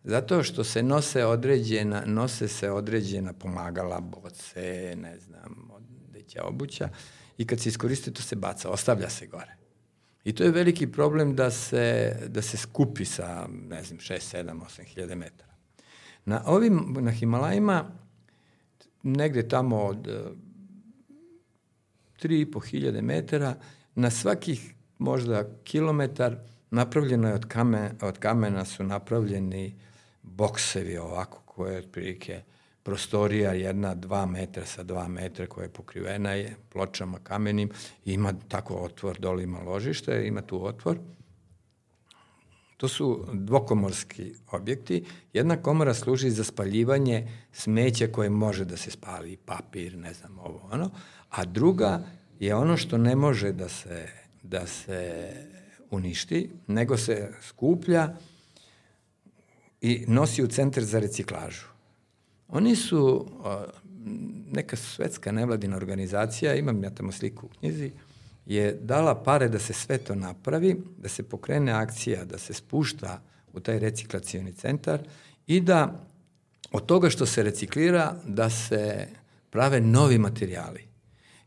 Zato što se nose određena, nose se određena pomagala, boce, ne znam, odeća, obuća i kad se iskoriste to se baca, ostavlja se gore. I to je veliki problem da se, da se skupi sa, ne znam, 6, 7, 8 hiljada metara. Na ovim, na Himalajima negde tamo od 3,5 e, hiljade metara, na svakih možda kilometar napravljeno je od, kamen, od kamena su napravljeni boksevi ovako koje je otprilike prostorija jedna, dva metra sa dva metra koja je pokrivena je pločama kamenim, ima tako otvor, dole ima ložište, ima tu otvor. To su dvokomorski objekti. Jedna komora služi za spaljivanje smeća koje može da se spali, papir, ne znam, ovo, ono. A druga je ono što ne može da se, da se uništi, nego se skuplja i nosi u centar za reciklažu. Oni su neka svetska nevladina organizacija, imam ja tamo sliku u knjizi, je dala pare da se sve to napravi, da se pokrene akcija, da se spušta u taj reciklacioni centar i da od toga što se reciklira da se prave novi materijali.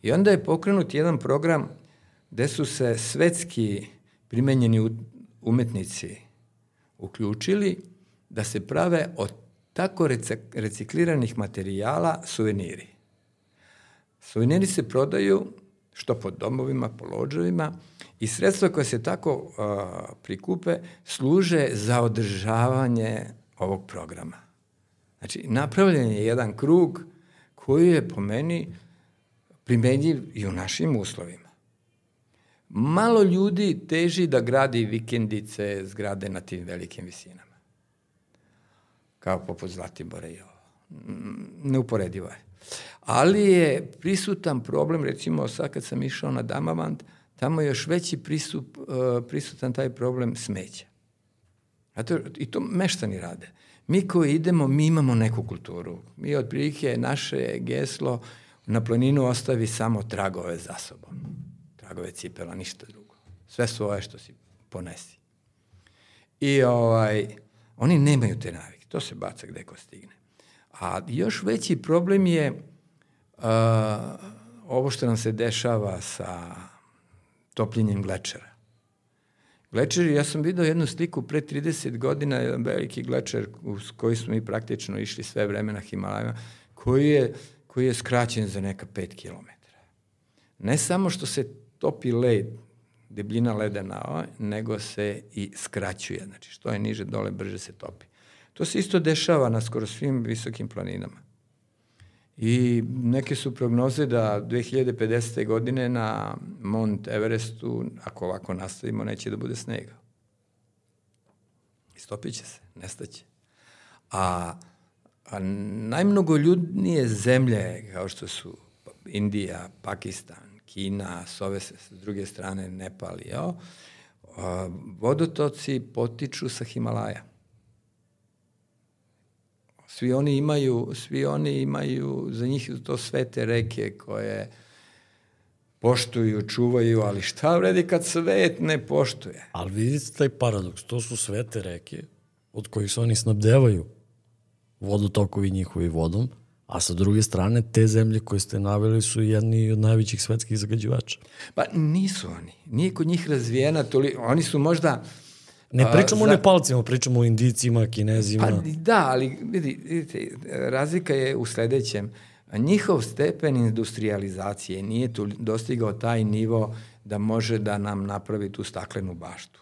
I onda je pokrenut jedan program gde su se svetski primenjeni umetnici uključili da se prave od tako recikliranih materijala suveniri. Suveniri se prodaju što po domovima, po lođevima i sredstva koje se tako uh, prikupe služe za održavanje ovog programa. Znači, napravljen je jedan krug koji je po meni primenjiv i u našim uslovima. Malo ljudi teži da gradi vikendice, zgrade na tim velikim visinama kao poput Zlatibora i ovo. Mm, neuporedivo je. Ali je prisutan problem, recimo sad kad sam išao na Damavand, tamo je još veći prisup, uh, prisutan taj problem smeća. A to, I to meštani rade. Mi koji idemo, mi imamo neku kulturu. Mi otprilike naše geslo na planinu ostavi samo tragove za sobom. Tragove cipela, ništa drugo. Sve svoje što si ponesi. I ovaj, oni nemaju te navike. To se baca gde ko stigne. A još veći problem je uh, ovo što nam se dešava sa topljenjem glečera. Glečeri, ja sam vidio jednu sliku pre 30 godina, jedan veliki glečer uz koji smo mi praktično išli sve vreme na Himalajima, koji je, koji je skraćen za neka 5 km. Ne samo što se topi led, debljina leda na nego se i skraćuje. Znači, što je niže dole, brže se topi. To se isto dešava na skoro svim visokim planinama. I neke su prognoze da 2050. godine na Mount Everestu, ako ovako nastavimo, neće da bude snega. Istopit će se, nestaće. A, a najmnogo ljudnije zemlje, kao što su Indija, Pakistan, Kina, s ove s druge strane Nepal ovo, vodotoci potiču sa Himalaja. Svi oni imaju, svi oni imaju, za njih to svete reke koje poštuju, čuvaju, ali šta vredi kad svet ne poštuje? Ali vidite taj paradoks, to su svete reke od kojih se oni snabdevaju vodotokovi njihovi vodom, a sa druge strane te zemlje koje ste naveli su jedni od najvećih svetskih zagađivača. Pa nisu oni. Nije kod njih razvijena, toli, oni su možda Ne pričamo o Nepalcima, pričamo o Indicima, Kinezima. Pa da, ali vidi, vidite, razlika je u sledećem. Njihov stepen industrializacije nije tu dostigao taj nivo da može da nam napravi tu staklenu baštu.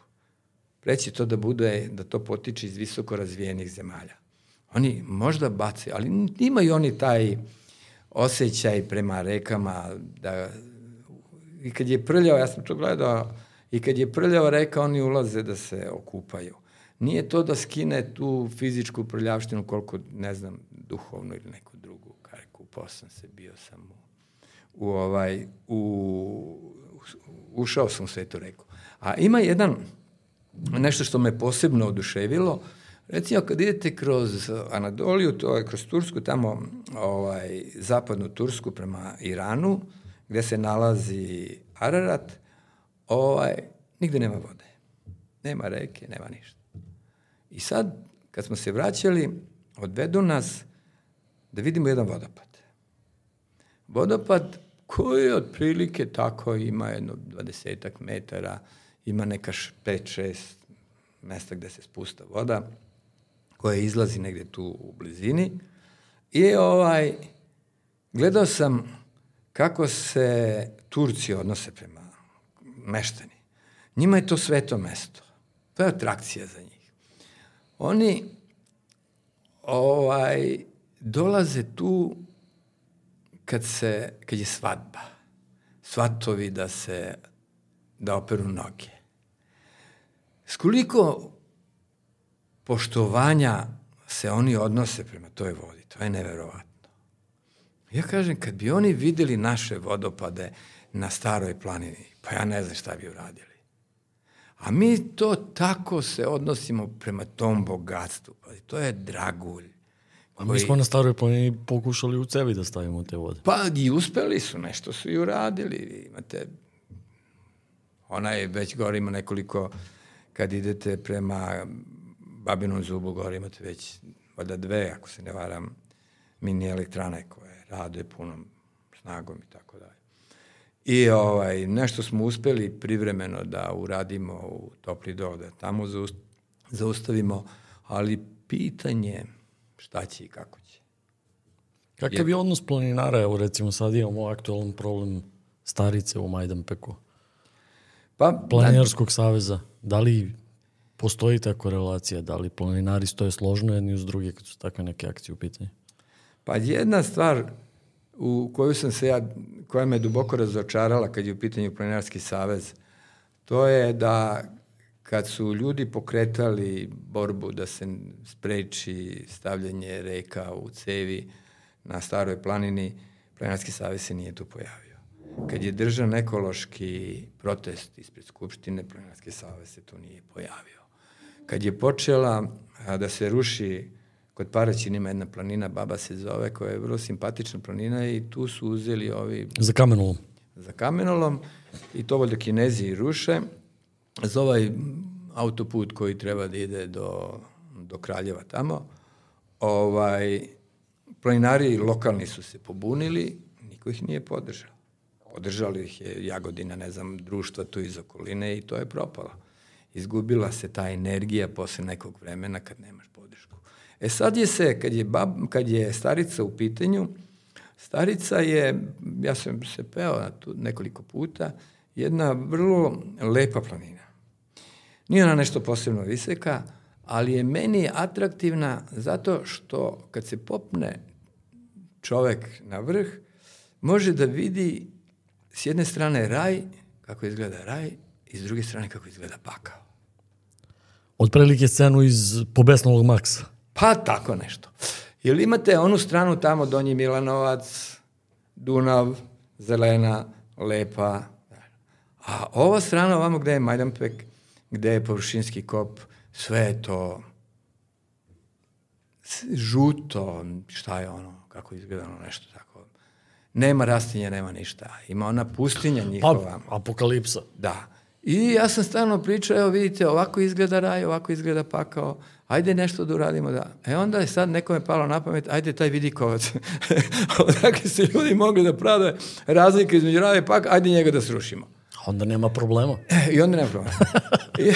Preći to da bude, da to potiče iz visoko razvijenih zemalja. Oni možda bace, ali imaju oni taj osjećaj prema rekama da i kad je prljao, ja sam to gledao, I kad je prljava reka, oni ulaze da se okupaju. Nije to da skine tu fizičku prljavštinu koliko, ne znam, duhovnu ili neku drugu. Kare, kupao sam se, bio sam u, u ovaj, u, ušao sam u svetu reku. A ima jedan, nešto što me posebno oduševilo, recimo kad idete kroz Anadoliju, to je kroz Tursku, tamo ovaj, zapadnu Tursku prema Iranu, gde se nalazi Ararat, ovaj, nigde nema vode. Nema reke, nema ništa. I sad, kad smo se vraćali, odvedu nas da vidimo jedan vodopad. Vodopad koji otprilike tako ima jedno dvadesetak metara, ima neka 5-6 mesta gde se spusta voda, koja izlazi negde tu u blizini. I ovaj, gledao sam kako se Turci odnose prema meštani. Njima je to sveto mesto. To je atrakcija za njih. Oni ovaj, dolaze tu kad, se, kad je svadba. Svatovi da se, da operu noge. S koliko poštovanja se oni odnose prema toj vodi, to je neverovatno. Ja kažem, kad bi oni videli naše vodopade na staroj planini, pa ja ne znam šta bi uradili. A mi to tako se odnosimo prema tom bogatstvu. Pa to je dragulj. A mi smo na staroj planini pokušali u cevi da stavimo te vode. Pa i uspeli su, nešto su i uradili. Imate, ona je već gore, ima nekoliko, kad idete prema Babinom zubu gore, imate već valjda dve, ako se ne varam, mini elektrane koje rade punom snagom i tako dalje. I ovaj, nešto smo uspeli privremeno da uradimo u topli do, da tamo zaustavimo, ali pitanje šta će i kako će. Kakav je odnos planinara? Evo recimo sad imamo aktualan problem starice u Majdanpeku. Pa, Planinarskog da, saveza. Da li postoji ta korelacija? Da li planinari stoje složno jedni uz druge kad su takve neke akcije u pitanju? Pa jedna stvar u koju sam se ja, koja me duboko razočarala kad je u pitanju Planinarski savez, to je da kad su ljudi pokretali borbu da se spreči stavljanje reka u cevi na staroj planini, Planinarski savez se nije tu pojavio. Kad je držan ekološki protest ispred Skupštine, Planinarski savez se tu nije pojavio. Kad je počela da se ruši kod Paraćina ima jedna planina, Baba se zove, koja je vrlo simpatična planina i tu su uzeli ovi... Za kamenolom. Za kamenolom i to valjda kinezi ruše. Za ovaj autoput koji treba da ide do, do Kraljeva tamo, ovaj, planinari lokalni su se pobunili, niko ih nije podržao. Podržali ih je Jagodina, ne znam, društva tu iz okoline i to je propalo. Izgubila se ta energija posle nekog vremena kad nemaš podršku. E sad je se, kad je, bab, kad je starica u pitanju, starica je, ja sam se peo na tu nekoliko puta, jedna vrlo lepa planina. Nije ona nešto posebno viseka, ali je meni atraktivna zato što kad se popne čovek na vrh, može da vidi s jedne strane raj, kako izgleda raj, i s druge strane kako izgleda pakao. Od prilike scenu iz Pobesnalog Maksa. Pa tako nešto. Jel imate onu stranu tamo, Donji Milanovac, Dunav, zelena, lepa. A ova strana ovamo gde je Majdanpek, gde je površinski kop, sve je to žuto, šta je ono, kako izgleda ono nešto tako. Nema rastinja, nema ništa. Ima ona pustinja njihova. Pa, apokalipsa. Da. I ja sam stalno pričao, evo vidite, ovako izgleda raj, ovako izgleda pakao, ajde nešto da uradimo da. E onda je sad nekome palo na pamet, ajde taj vidikovac, odakle se ljudi mogli da prave razlike između rada i pakao, ajde njega da srušimo. Onda nema problema. E, I onda nema problema. I,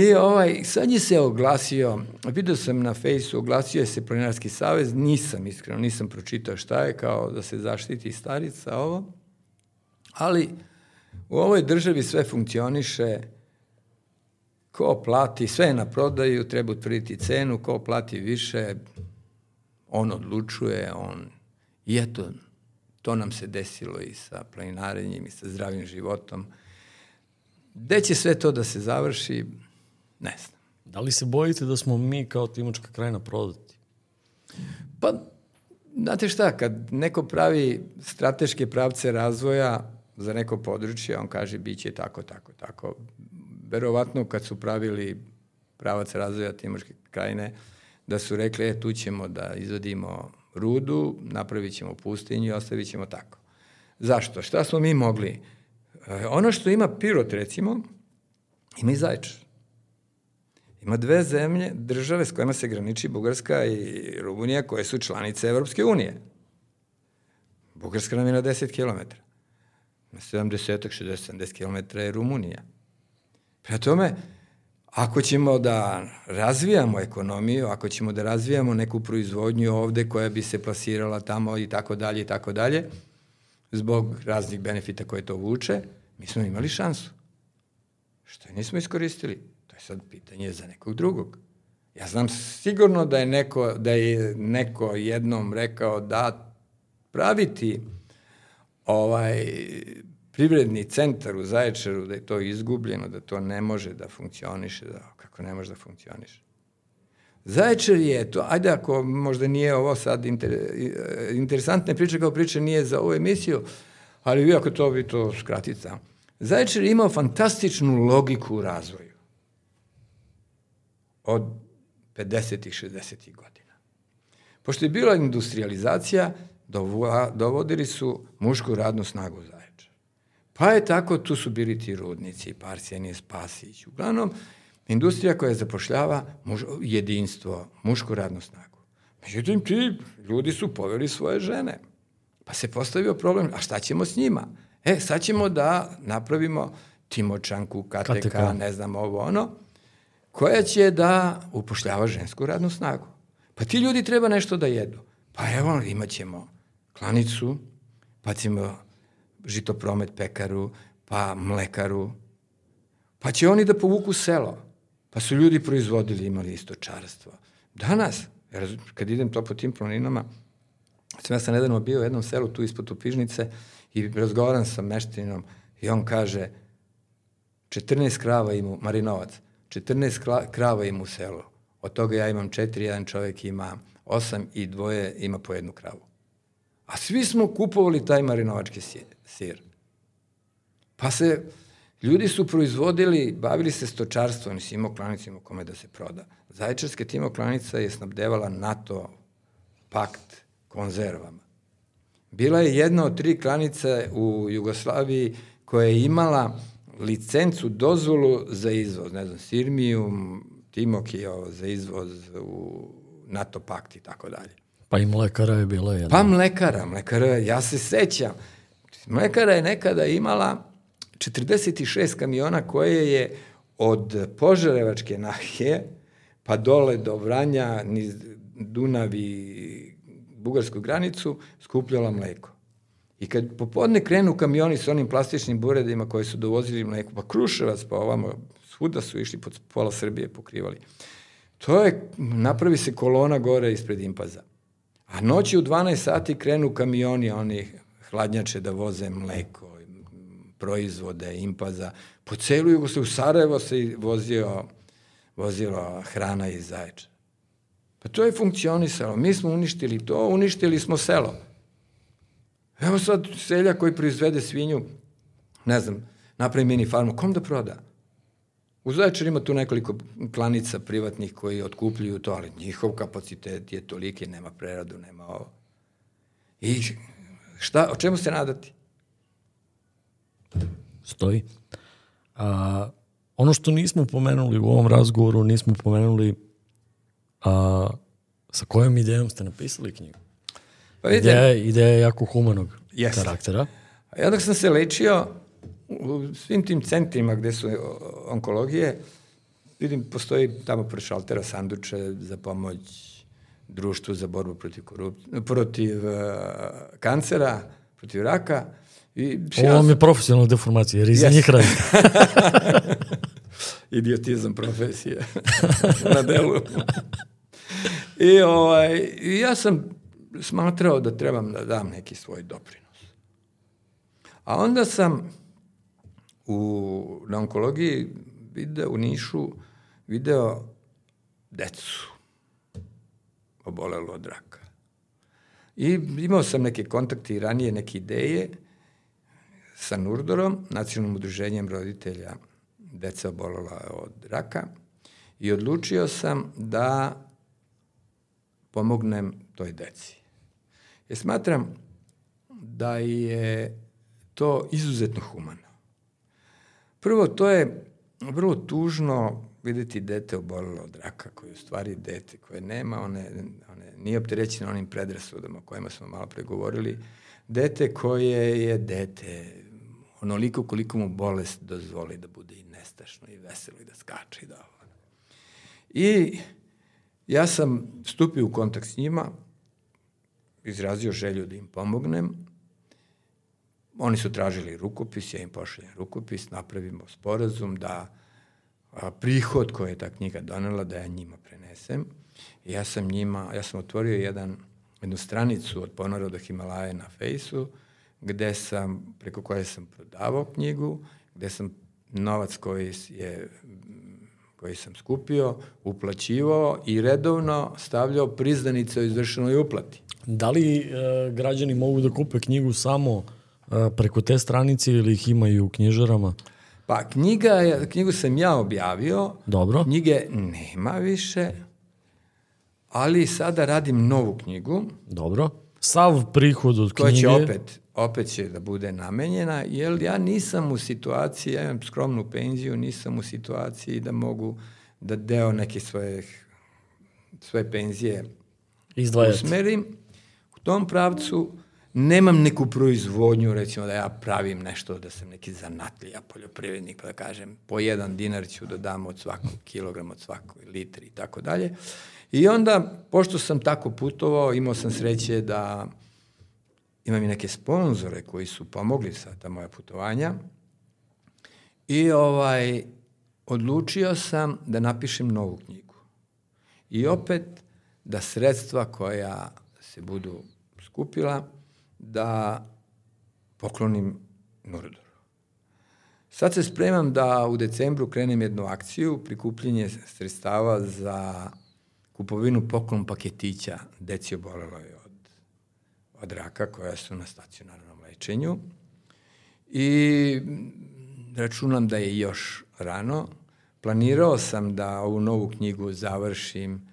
I ovaj, sad je se oglasio, vidio sam na fejsu, oglasio je se Planinarski savez, nisam iskreno, nisam pročitao šta je, kao da se zaštiti starica ovo, ali U ovoj državi sve funkcioniše, ko plati, sve je na prodaju, treba utvrditi cenu, ko plati više, on odlučuje, on... I eto, to nam se desilo i sa planinarenjem i sa zdravim životom. Gde će sve to da se završi, ne znam. Da li se bojite da smo mi kao Timočka krajina prodati? Pa, znate šta, kad neko pravi strateške pravce razvoja, za neko područje, on kaže biće tako, tako, tako. Verovatno kad su pravili pravac razvoja Timoške krajine, da su rekli, e, tu ćemo da izvodimo rudu, napravit ćemo pustinju i ostavit ćemo tako. Zašto? Šta smo mi mogli? E, ono što ima Pirot, recimo, ima i Zaječar. Ima dve zemlje, države s kojima se graniči Bugarska i Rumunija, koje su članice Evropske unije. Bugarska nam je na 10 kilometara 70, 60, 70 km je Rumunija. Prema tome, ako ćemo da razvijamo ekonomiju, ako ćemo da razvijamo neku proizvodnju ovde koja bi se plasirala tamo i tako dalje i tako dalje, zbog raznih benefita koje to vuče, mi smo imali šansu. Što je nismo iskoristili? To je sad pitanje za nekog drugog. Ja znam sigurno da je neko, da je neko jednom rekao da praviti ovaj privredni centar u Zaječaru, da je to izgubljeno, da to ne može da funkcioniše, da, kako ne može da funkcioniše. Zaječar je to, ajde ako možda nije ovo sad inter, interesantne priče kao priče nije za ovu emisiju, ali vi ako to bi to skratica. Zaječar je imao fantastičnu logiku u razvoju od 50. 60. godina. Pošto je bila industrializacija, dovodili su mušku radnu snagu u Zaječar. Pa je tako, tu su bili ti rudnici, Parsijanije, Spasić. Uglavnom, industrija koja zapošljava muž, jedinstvo, mušku radnu snagu. Međutim, ti ljudi su poveli svoje žene. Pa se postavio problem, a šta ćemo s njima? E, sad ćemo da napravimo Timočanku, KTK, KTK. ne znam ovo ono, koja će da upošljava žensku radnu snagu. Pa ti ljudi treba nešto da jedu. Pa evo, imat ćemo klanicu, pa ćemo žitopromet pekaru, pa mlekaru, pa će oni da povuku selo. Pa su ljudi proizvodili, imali isto čarstvo. Danas, kad idem to po tim planinama, sam ja sam nedavno bio u jednom selu tu ispod Upižnice i razgovaram sa meštininom i on kaže 14 krava ima, Marinovac, 14 krava ima u selu. Od toga ja imam četiri, jedan čovjek ima osam i dvoje ima po jednu kravu. A svi smo kupovali taj marinovački sir. Pa se, ljudi su proizvodili, bavili se stočarstvom, nisi imao klanicu, imao kome da se proda. Zaječarska timo klanica je snabdevala NATO pakt konzervama. Bila je jedna od tri klanice u Jugoslaviji koja je imala licencu, dozvolu za izvoz, ne znam, Sirmijum, Timokio za izvoz u NATO pakt i tako dalje. Pa i mlekara je bila jedna. Pa mlekara, mlekara, ja se sećam. Mlekara je nekada imala 46 kamiona koje je od Požarevačke nahije pa dole do Vranja, niz Dunavi, bugarsku granicu, skupljala mleko. I kad popodne krenu kamioni sa onim plastičnim buredima koji su dovozili mleko, pa Kruševac, pa ovamo, svuda su išli pod pola Srbije pokrivali. To je, napravi se kolona gore ispred Impaza. A noći u 12 sati krenu kamioni, oni hladnjače da voze mleko, proizvode, Impaza. Po celu Jugoslaviju, u Sarajevo se vozio, vozila hrana iz Zaječa. Pa to je funkcionisalo. Mi smo uništili to, uništili smo selo. Evo sad selja koji proizvede svinju, ne znam, napravi mini farmu, kom da proda? U Zaječar ima tu nekoliko klanica privatnih koji otkupljuju to, ali njihov kapacitet je toliki, nema preradu, nema ovo. I šta, o čemu se nadati? Stoji. A, ono što nismo pomenuli u ovom razgovoru, nismo pomenuli a, sa kojom idejom ste napisali knjigu? Pa vidite, ideja, ideja je jako humanog jest. karaktera. Ja dok sam se lečio u svim tim centrima gde su onkologije, vidim, postoji tamo pre šaltera sanduče za pomoć društvu za borbu protiv, korup... protiv uh, kancera, protiv raka. I, Ovo vam je profesionalna deformacija, jer iza yes. njih radite. Idiotizam profesije na delu. I ovaj, ja sam smatrao da trebam da dam neki svoj doprinos. A onda sam u, na onkologiji video u Nišu video decu obolelo od raka. I imao sam neke kontakte i ranije, neke ideje sa Nurdorom, nacionalnim udruženjem roditelja deca obolela od raka i odlučio sam da pomognem toj deci. Jer smatram da je to izuzetno humano. Prvo, to je vrlo tužno videti dete obolelo od raka, koje je u stvari dete, koje nema, one, one nije opterećeno onim predrasudama o kojima smo malo pregovorili, dete koje je dete, onoliko koliko mu bolest dozvoli da bude i nestašno i veselo i da skače i da ovo. I ja sam stupio u kontakt s njima, izrazio želju da im pomognem. Oni su tražili rukopis, ja im pošaljem rukopis, napravimo sporazum da prihod koji je ta knjiga donela da ja njima prenesem. Ja sam njima, ja sam otvorio jedan, jednu stranicu od ponora do Himalaje na fejsu, gde sam, preko koje sam prodavao knjigu, gde sam novac koji je koji sam skupio, uplaćivao i redovno stavljao prizdanice o izvršenoj uplati. Da li e, građani mogu da kupe knjigu samo preko te stranice ili ih imaju u knjižarama? Pa knjiga je, knjigu sam ja objavio. Dobro. Knjige nema više, ali sada radim novu knjigu. Dobro. Sav prihod od knjige... Koja će opet, opet će da bude namenjena, jer ja nisam u situaciji, ja imam skromnu penziju, nisam u situaciji da mogu da deo neke svoje, svoje penzije Izdvajati. usmerim u tom pravcu. Nemam neku proizvodnju, recimo da ja pravim nešto, da sam neki zanatlija, poljoprivrednik, pa da kažem, po jedan dinar ću da dam od svakog kilograma, od svakog litri i tako dalje. I onda, pošto sam tako putovao, imao sam sreće da imam i neke sponzore koji su pomogli sa ta moja putovanja i ovaj, odlučio sam da napišem novu knjigu. I opet da sredstva koja se budu skupila, da poklonim Nurdoru. Sad se spremam da u decembru krenem jednu akciju, prikupljenje sredstava za kupovinu poklon paketića deci oboleloj od, od raka koja su na stacionarnom lečenju. I računam da je još rano. Planirao sam da ovu novu knjigu završim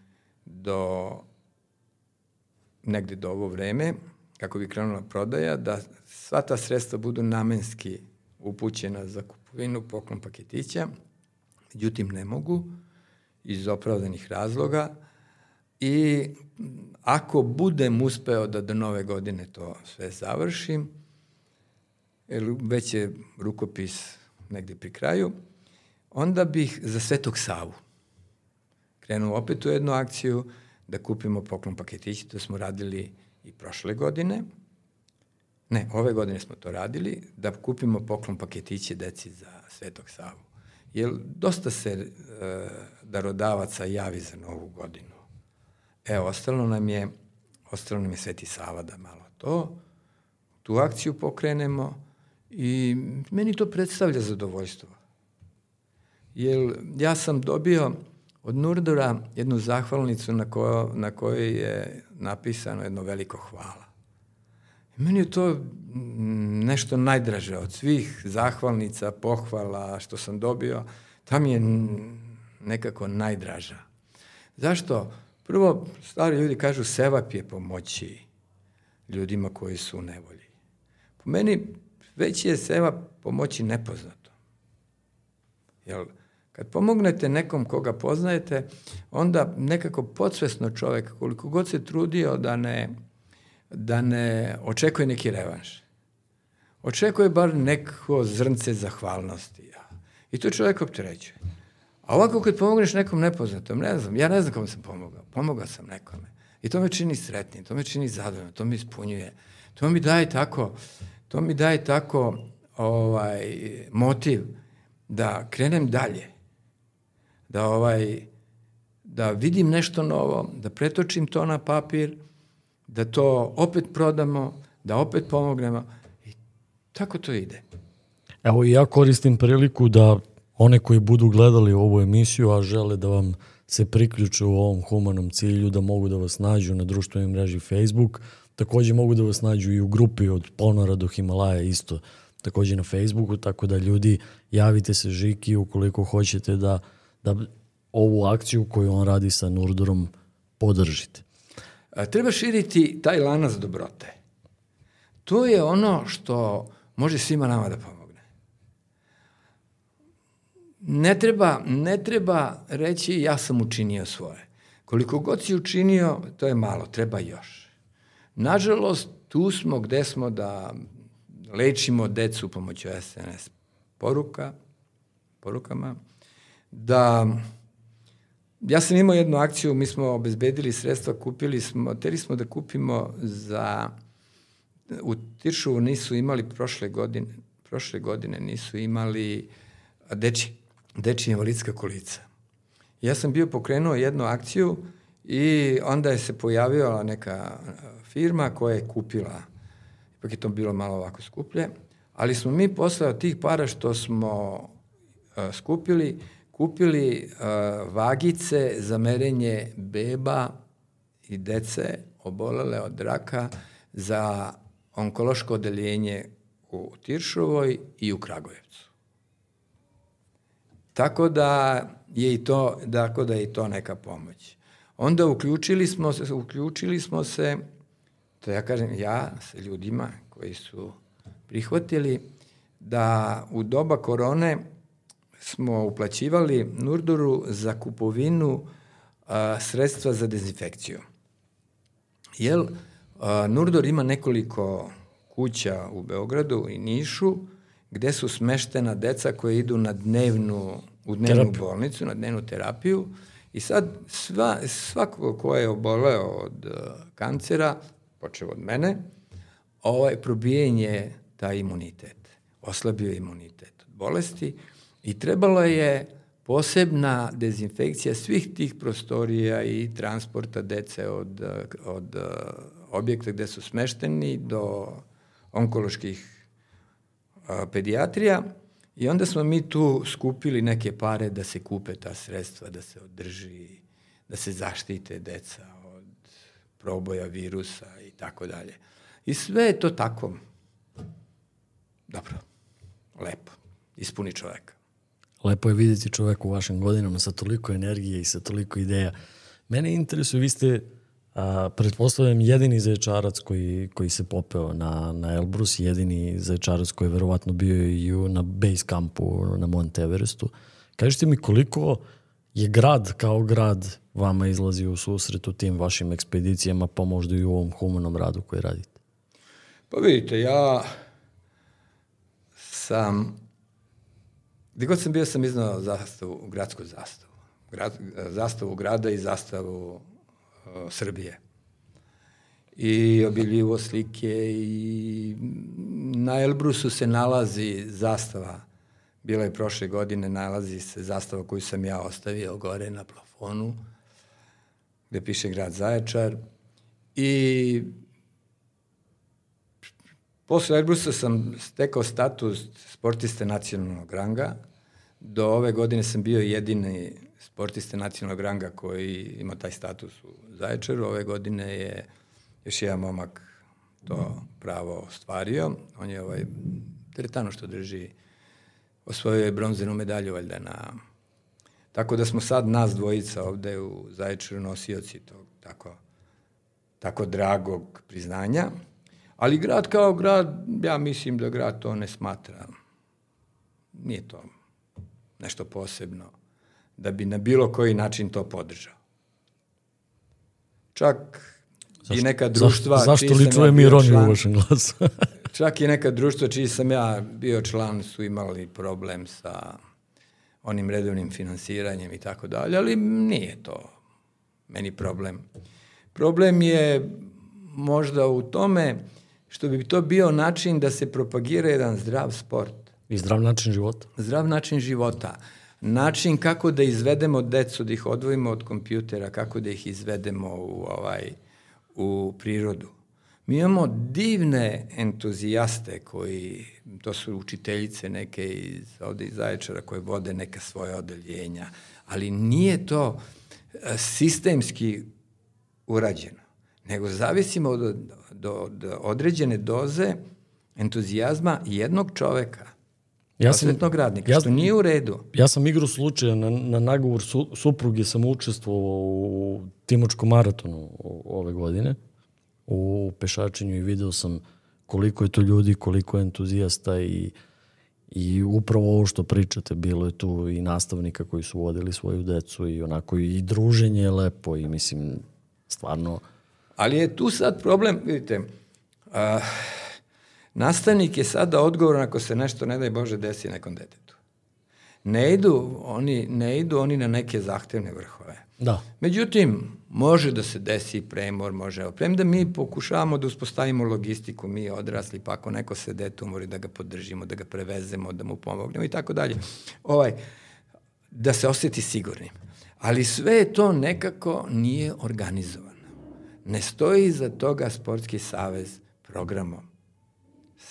do negde do ovo vreme, kako bi krenula prodaja, da sva ta sredstva budu namenski upućena za kupovinu poklon paketića, međutim ne mogu iz opravdanih razloga i ako budem uspeo da do nove godine to sve završim, jer već je rukopis negde pri kraju, onda bih za Svetog Savu krenuo opet u jednu akciju da kupimo poklon paketići, to smo radili i prošle godine. Ne, ove godine smo to radili, da kupimo poklon paketiće deci za Svetog Savu. Jer dosta se e, darodavaca javi za novu godinu. Evo, ostalo nam je, ostalo nam je Sveti Sava da malo to, tu akciju pokrenemo i meni to predstavlja zadovoljstvo. Jer ja sam dobio od Nurdura jednu zahvalnicu na, ko, na kojoj je napisano jedno veliko hvala. I meni je to nešto najdraže od svih zahvalnica, pohvala što sam dobio. Ta mi je nekako najdraža. Zašto? Prvo, stari ljudi kažu sevap je pomoći ljudima koji su u nevolji. Po meni već je sevap pomoći nepoznato. Jel, kad pomognete nekom koga poznajete, onda nekako podsvesno čovek, koliko god se trudio da ne, da ne očekuje neki revanš, očekuje bar neko zrnce zahvalnosti. I to čovek opterećuje. A ovako kad pomogneš nekom nepoznatom, ne znam, ja ne znam kome sam pomogao, pomogao sam nekome. I to me čini sretnim, to me čini zadovoljno, to me ispunjuje. To mi daje tako, to mi daje tako ovaj, motiv da krenem dalje. Da ovaj, da vidim nešto novo, da pretočim to na papir, da to opet prodamo, da opet pomognemo i tako to ide. Evo ja koristim priliku da one koji budu gledali ovu emisiju, a žele da vam se priključe u ovom humanom cilju, da mogu da vas nađu na društvenoj mreži Facebook, takođe mogu da vas nađu i u grupi od Ponora do Himalaja isto, takođe na Facebooku, tako da ljudi javite se Žiki ukoliko hoćete da, da ovu akciju koju on radi sa Nurdurom podržite. A, treba širiti taj lanac dobrote. To je ono što može svima nama da pomoći ne treba, ne treba reći ja sam učinio svoje. Koliko god si učinio, to je malo, treba još. Nažalost, tu smo gde smo da lečimo decu pomoću SNS poruka, porukama, da ja sam imao jednu akciju, mi smo obezbedili sredstva, kupili smo, teri smo da kupimo za, u Tiršovu nisu imali prošle godine, prošle godine nisu imali deči dečija invalidska kolica. Ja sam bio pokrenuo jednu akciju i onda je se pojavila neka firma koja je kupila, ipak je to bilo malo ovako skuplje, ali smo mi posle od tih para što smo uh, skupili, kupili uh, vagice za merenje beba i dece obolele od raka za onkološko odeljenje u Tiršovoj i u Kragujevcu. Tako da je i to, tako da je i to neka pomoć. Onda uključili smo se, uključili smo se, to ja kažem, ja sa ljudima koji su prihvatili da u doba korone smo uplaćivali Nurduru za kupovinu a, sredstva za dezinfekciju. Jel, a, Nurdor ima nekoliko kuća u Beogradu i Nišu gde su smeštena deca koje idu na dnevnu, u dnevnu terapiju. bolnicu, na dnevnu terapiju i sad sva, svako ko je oboleo od uh, kancera, počeo od mene, ovaj, probijen je taj imunitet, oslabio imunitet od bolesti i trebalo je posebna dezinfekcija svih tih prostorija i transporta dece od, od uh, objekta gde su smešteni do onkoloških a, pedijatrija i onda smo mi tu skupili neke pare da se kupe ta sredstva, da se održi, da se zaštite deca od proboja virusa i tako dalje. I sve je to tako. Dobro, lepo, ispuni čoveka. Lepo je vidjeti čoveka u vašim godinama sa toliko energije i sa toliko ideja. Mene interesuje, vi ste A, pretpostavljam jedini zaječarac koji, koji se popeo na, na Elbrus, jedini zaječarac koji je verovatno bio i na base campu na Mount Everestu. Kažite mi koliko je grad kao grad vama izlazi u susret u tim vašim ekspedicijama, pa možda i u ovom humanom radu koji radite? Pa vidite, ja sam, gdje god sam bio sam iznao zastavu, gradsku zastavu. Grad, zastavu grada i zastavu Srbije. I obiljivo slike i na Elbrusu se nalazi zastava. Bila je prošle godine, nalazi se zastava koju sam ja ostavio gore na plafonu, gde piše grad Zaječar. I posle Elbrusa sam stekao status sportiste nacionalnog ranga. Do ove godine sam bio jedini sportiste nacionalnog ranga koji ima taj status u Zaječaru. Ove godine je još jedan momak to pravo ostvario. On je ovaj teretano što drži osvojio je bronzenu medalju valjda na tako da smo sad nas dvojica ovde u Zaječaru nosioci tog tako tako dragog priznanja. Ali grad kao grad, ja mislim da grad to ne smatra. Nije to nešto posebno da bi na bilo koji način to podržao. Čak zašto, i neka društva... Zašto, zašto li čujem ja ironiju u vašem glasu? čak i neka društva čiji sam ja bio član su imali problem sa onim redovnim finansiranjem i tako dalje, ali nije to meni problem. Problem je možda u tome što bi to bio način da se propagira jedan zdrav sport. I zdrav način života. Zdrav način života način kako da izvedemo decu, da ih odvojimo od kompjutera, kako da ih izvedemo u, ovaj, u prirodu. Mi imamo divne entuzijaste koji, to su učiteljice neke iz, ovde iz Zaječara koje vode neka svoja odeljenja, ali nije to e, sistemski urađeno, nego zavisimo od, do, od određene doze entuzijazma jednog čoveka Ja sam, radnika, ja, što nije u redu. Ja sam igrao slučaja na, na nagovor su, supruge, sam učestvovao u Timočkom maratonu ove godine, u pešačenju i video sam koliko je to ljudi, koliko je entuzijasta i, i upravo ovo što pričate, bilo je tu i nastavnika koji su vodili svoju decu i onako i druženje je lepo i mislim, stvarno... Ali je tu sad problem, vidite, uh, Nastavnik je sada odgovoran ako se nešto, ne daj Bože, desi nekom detetu. Ne idu oni, ne idu oni na neke zahtevne vrhove. Da. Međutim, može da se desi premor, može. Premda mi pokušavamo da uspostavimo logistiku, mi odrasli, pa ako neko se dete umori, da ga podržimo, da ga prevezemo, da mu pomognemo i tako dalje. Ovaj, da se osjeti sigurnim. Ali sve to nekako nije organizovano. Ne stoji iza toga Sportski savez programom.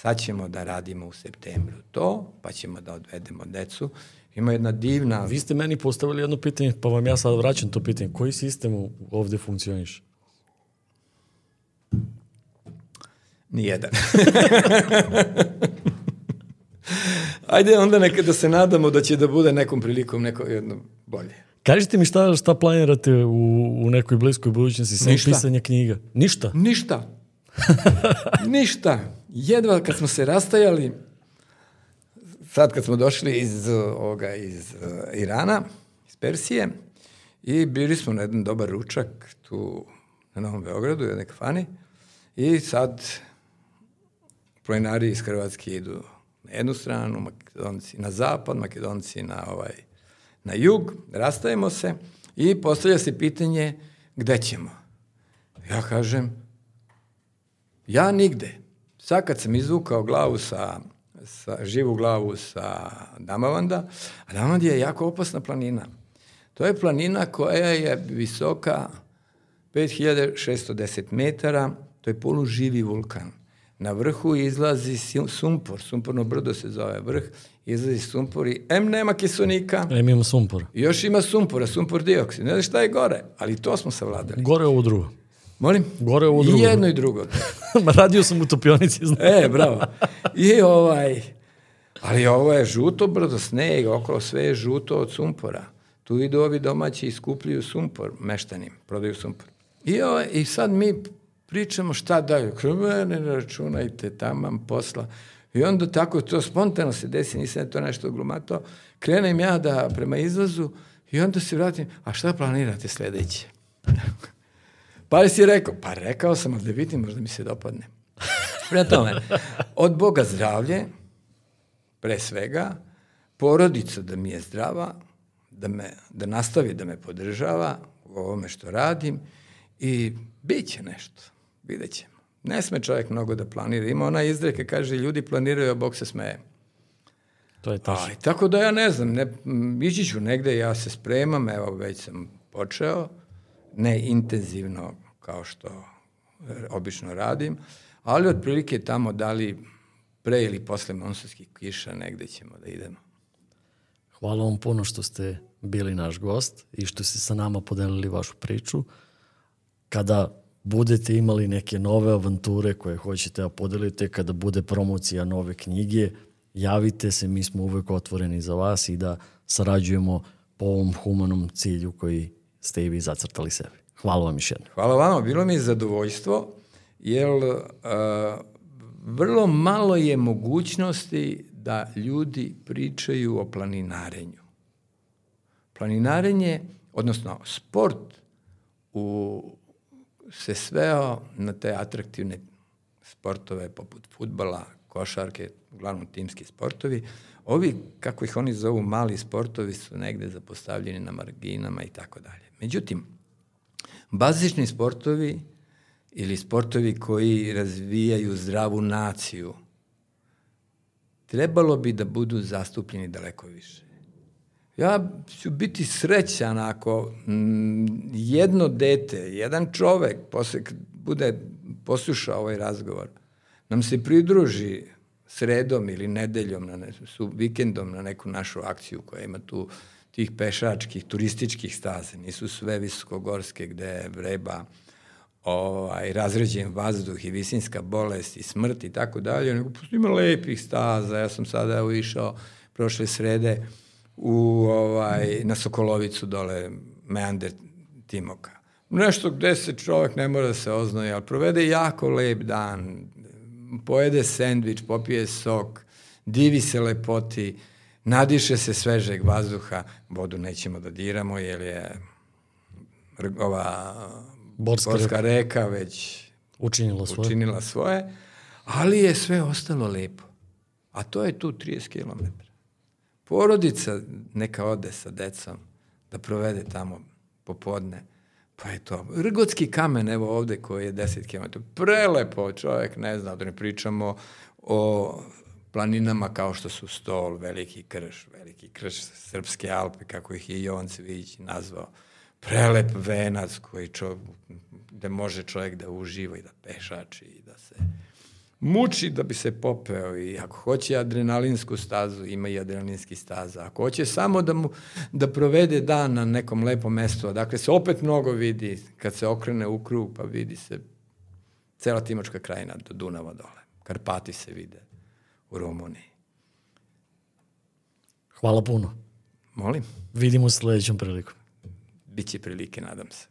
Sad ćemo da radimo u septembru to, pa ćemo da odvedemo decu. Ima jedna divna... Vi ste meni postavili jedno pitanje, pa vam ja sad vraćam to pitanje. Koji sistem ovde funkcioniš? Nijedan. Ajde onda neka da se nadamo da će da bude nekom prilikom neko jedno bolje. Kažite mi šta, šta planirate u, u nekoj bliskoj budućnosti, sem Ništa. pisanja knjiga? Ništa? Ništa. Ništa. Jedva kad smo se rastajali, sad kad smo došli iz, ovoga, iz uh, Irana, iz Persije, i bili smo na jedan dobar ručak tu na Novom Beogradu, u jednoj kafani, i sad planinari iz Hrvatske idu na jednu stranu, makedonci na zapad, makedonci na ovaj na jug, rastajemo se i postavlja se pitanje gde ćemo. Ja kažem, ja nigde. Sad kad sam izvukao glavu sa, sa živu glavu sa Damavanda, a Damavand je jako opasna planina. To je planina koja je visoka 5610 metara, to je poluživi vulkan. Na vrhu izlazi sumpor, sumporno brdo se zove vrh, izlazi sumpor i M nema kiselnika, E, mi imamo sumpor. još ima sumpora, sumpor dioksid. Ne znaš šta je gore, ali to smo savladali. Gore ovo drugo. Molim? Gore ovo I drugo. jedno i drugo. Ma Radio sam u topionici, znam. E, bravo. I ovaj, ali ovo je žuto brdo, sneg, okolo sve je žuto od sumpora. Tu idu ovi domaći i skupljuju sumpor, meštanim, prodaju sumpor. I, ovaj, I sad mi pričamo šta daju. Krvene računajte, tamam posla. I onda tako to spontano se desi, nisam to nešto glumato. Krenem ja da prema izlazu i onda se vratim, a šta planirate sledeće? Pa li si rekao? Pa rekao sam, ali da vidim, možda mi se dopadne. Prema tome, od Boga zdravlje, pre svega, porodica da mi je zdrava, da, me, da nastavi da me podržava u ovome što radim i bit će nešto, vidjet ćemo. Ne sme čovjek mnogo da planira. Ima ona izreka, kaže, ljudi planiraju, a Bog se smeje. To je tačno. Aj, tako da ja ne znam, ne, ići ću negde, ja se spremam, evo već sam počeo, ne intenzivno kao što e, obično radim, ali otprilike tamo da li pre ili posle monsunskih kiša negde ćemo da idemo. Hvala vam puno što ste bili naš gost i što ste sa nama podelili vašu priču. Kada budete imali neke nove avanture koje hoćete da podelite, kada bude promocija nove knjige, javite se, mi smo uvek otvoreni za vas i da sarađujemo po ovom humanom cilju koji ste i vi zacrtali sebi. Hvala vam još jednom. Hvala vama, bilo mi je zadovoljstvo, jer uh, vrlo malo je mogućnosti da ljudi pričaju o planinarenju. Planinarenje, odnosno sport, u, se sveo na te atraktivne sportove poput futbala, košarke, uglavnom timski sportovi. Ovi, kako ih oni zovu, mali sportovi su negde zapostavljeni na marginama i tako dalje. Međutim, bazični sportovi ili sportovi koji razvijaju zdravu naciju, trebalo bi da budu zastupljeni daleko više. Ja ću biti srećan ako mm, jedno dete, jedan čovek, posle bude poslušao ovaj razgovor, nam se pridruži sredom ili nedeljom, na ne, su vikendom na neku našu akciju koja ima tu tih pešačkih, turističkih staze, nisu sve visokogorske gde vreba, ovaj, razređen vazduh i visinska bolest i smrt i tako dalje, nego ima lepih staza. Ja sam sada išao prošle srede u, ovaj, na Sokolovicu dole, Meander Timoka. Nešto gde se čovek ne mora da se oznoje, ali provede jako lep dan, pojede sendvič, popije sok, divi se lepoti, nadiše se svežeg vazduha, vodu nećemo da diramo, jer je ova Borska, Borska reka već Učinila svoje. učinila svoje, ali je sve ostalo lepo. A to je tu 30 km. Porodica neka ode sa decom, da provede tamo popodne, pa je to. Rgotski kamen, evo ovde, koji je 10 km. Prelepo, čovjek ne zna, da ne pričamo o planinama kao što su Stol, Veliki Krš, Veliki Krš, Srpske Alpe, kako ih je Jovan Cvić nazvao, prelep venac koji čo, gde može čovjek da uživa i da pešači i da se muči da bi se popeo i ako hoće adrenalinsku stazu, ima i adrenalinski staza. Ako hoće samo da, mu, da provede dan na nekom lepom mestu, dakle se opet mnogo vidi kad se okrene u krug pa vidi se cela Timočka krajina do Dunava dole. Karpati se vide u Rumuniji. Hvala puno. Molim? Vidimo se sledećom prilikom. Biće prilike, nadam se.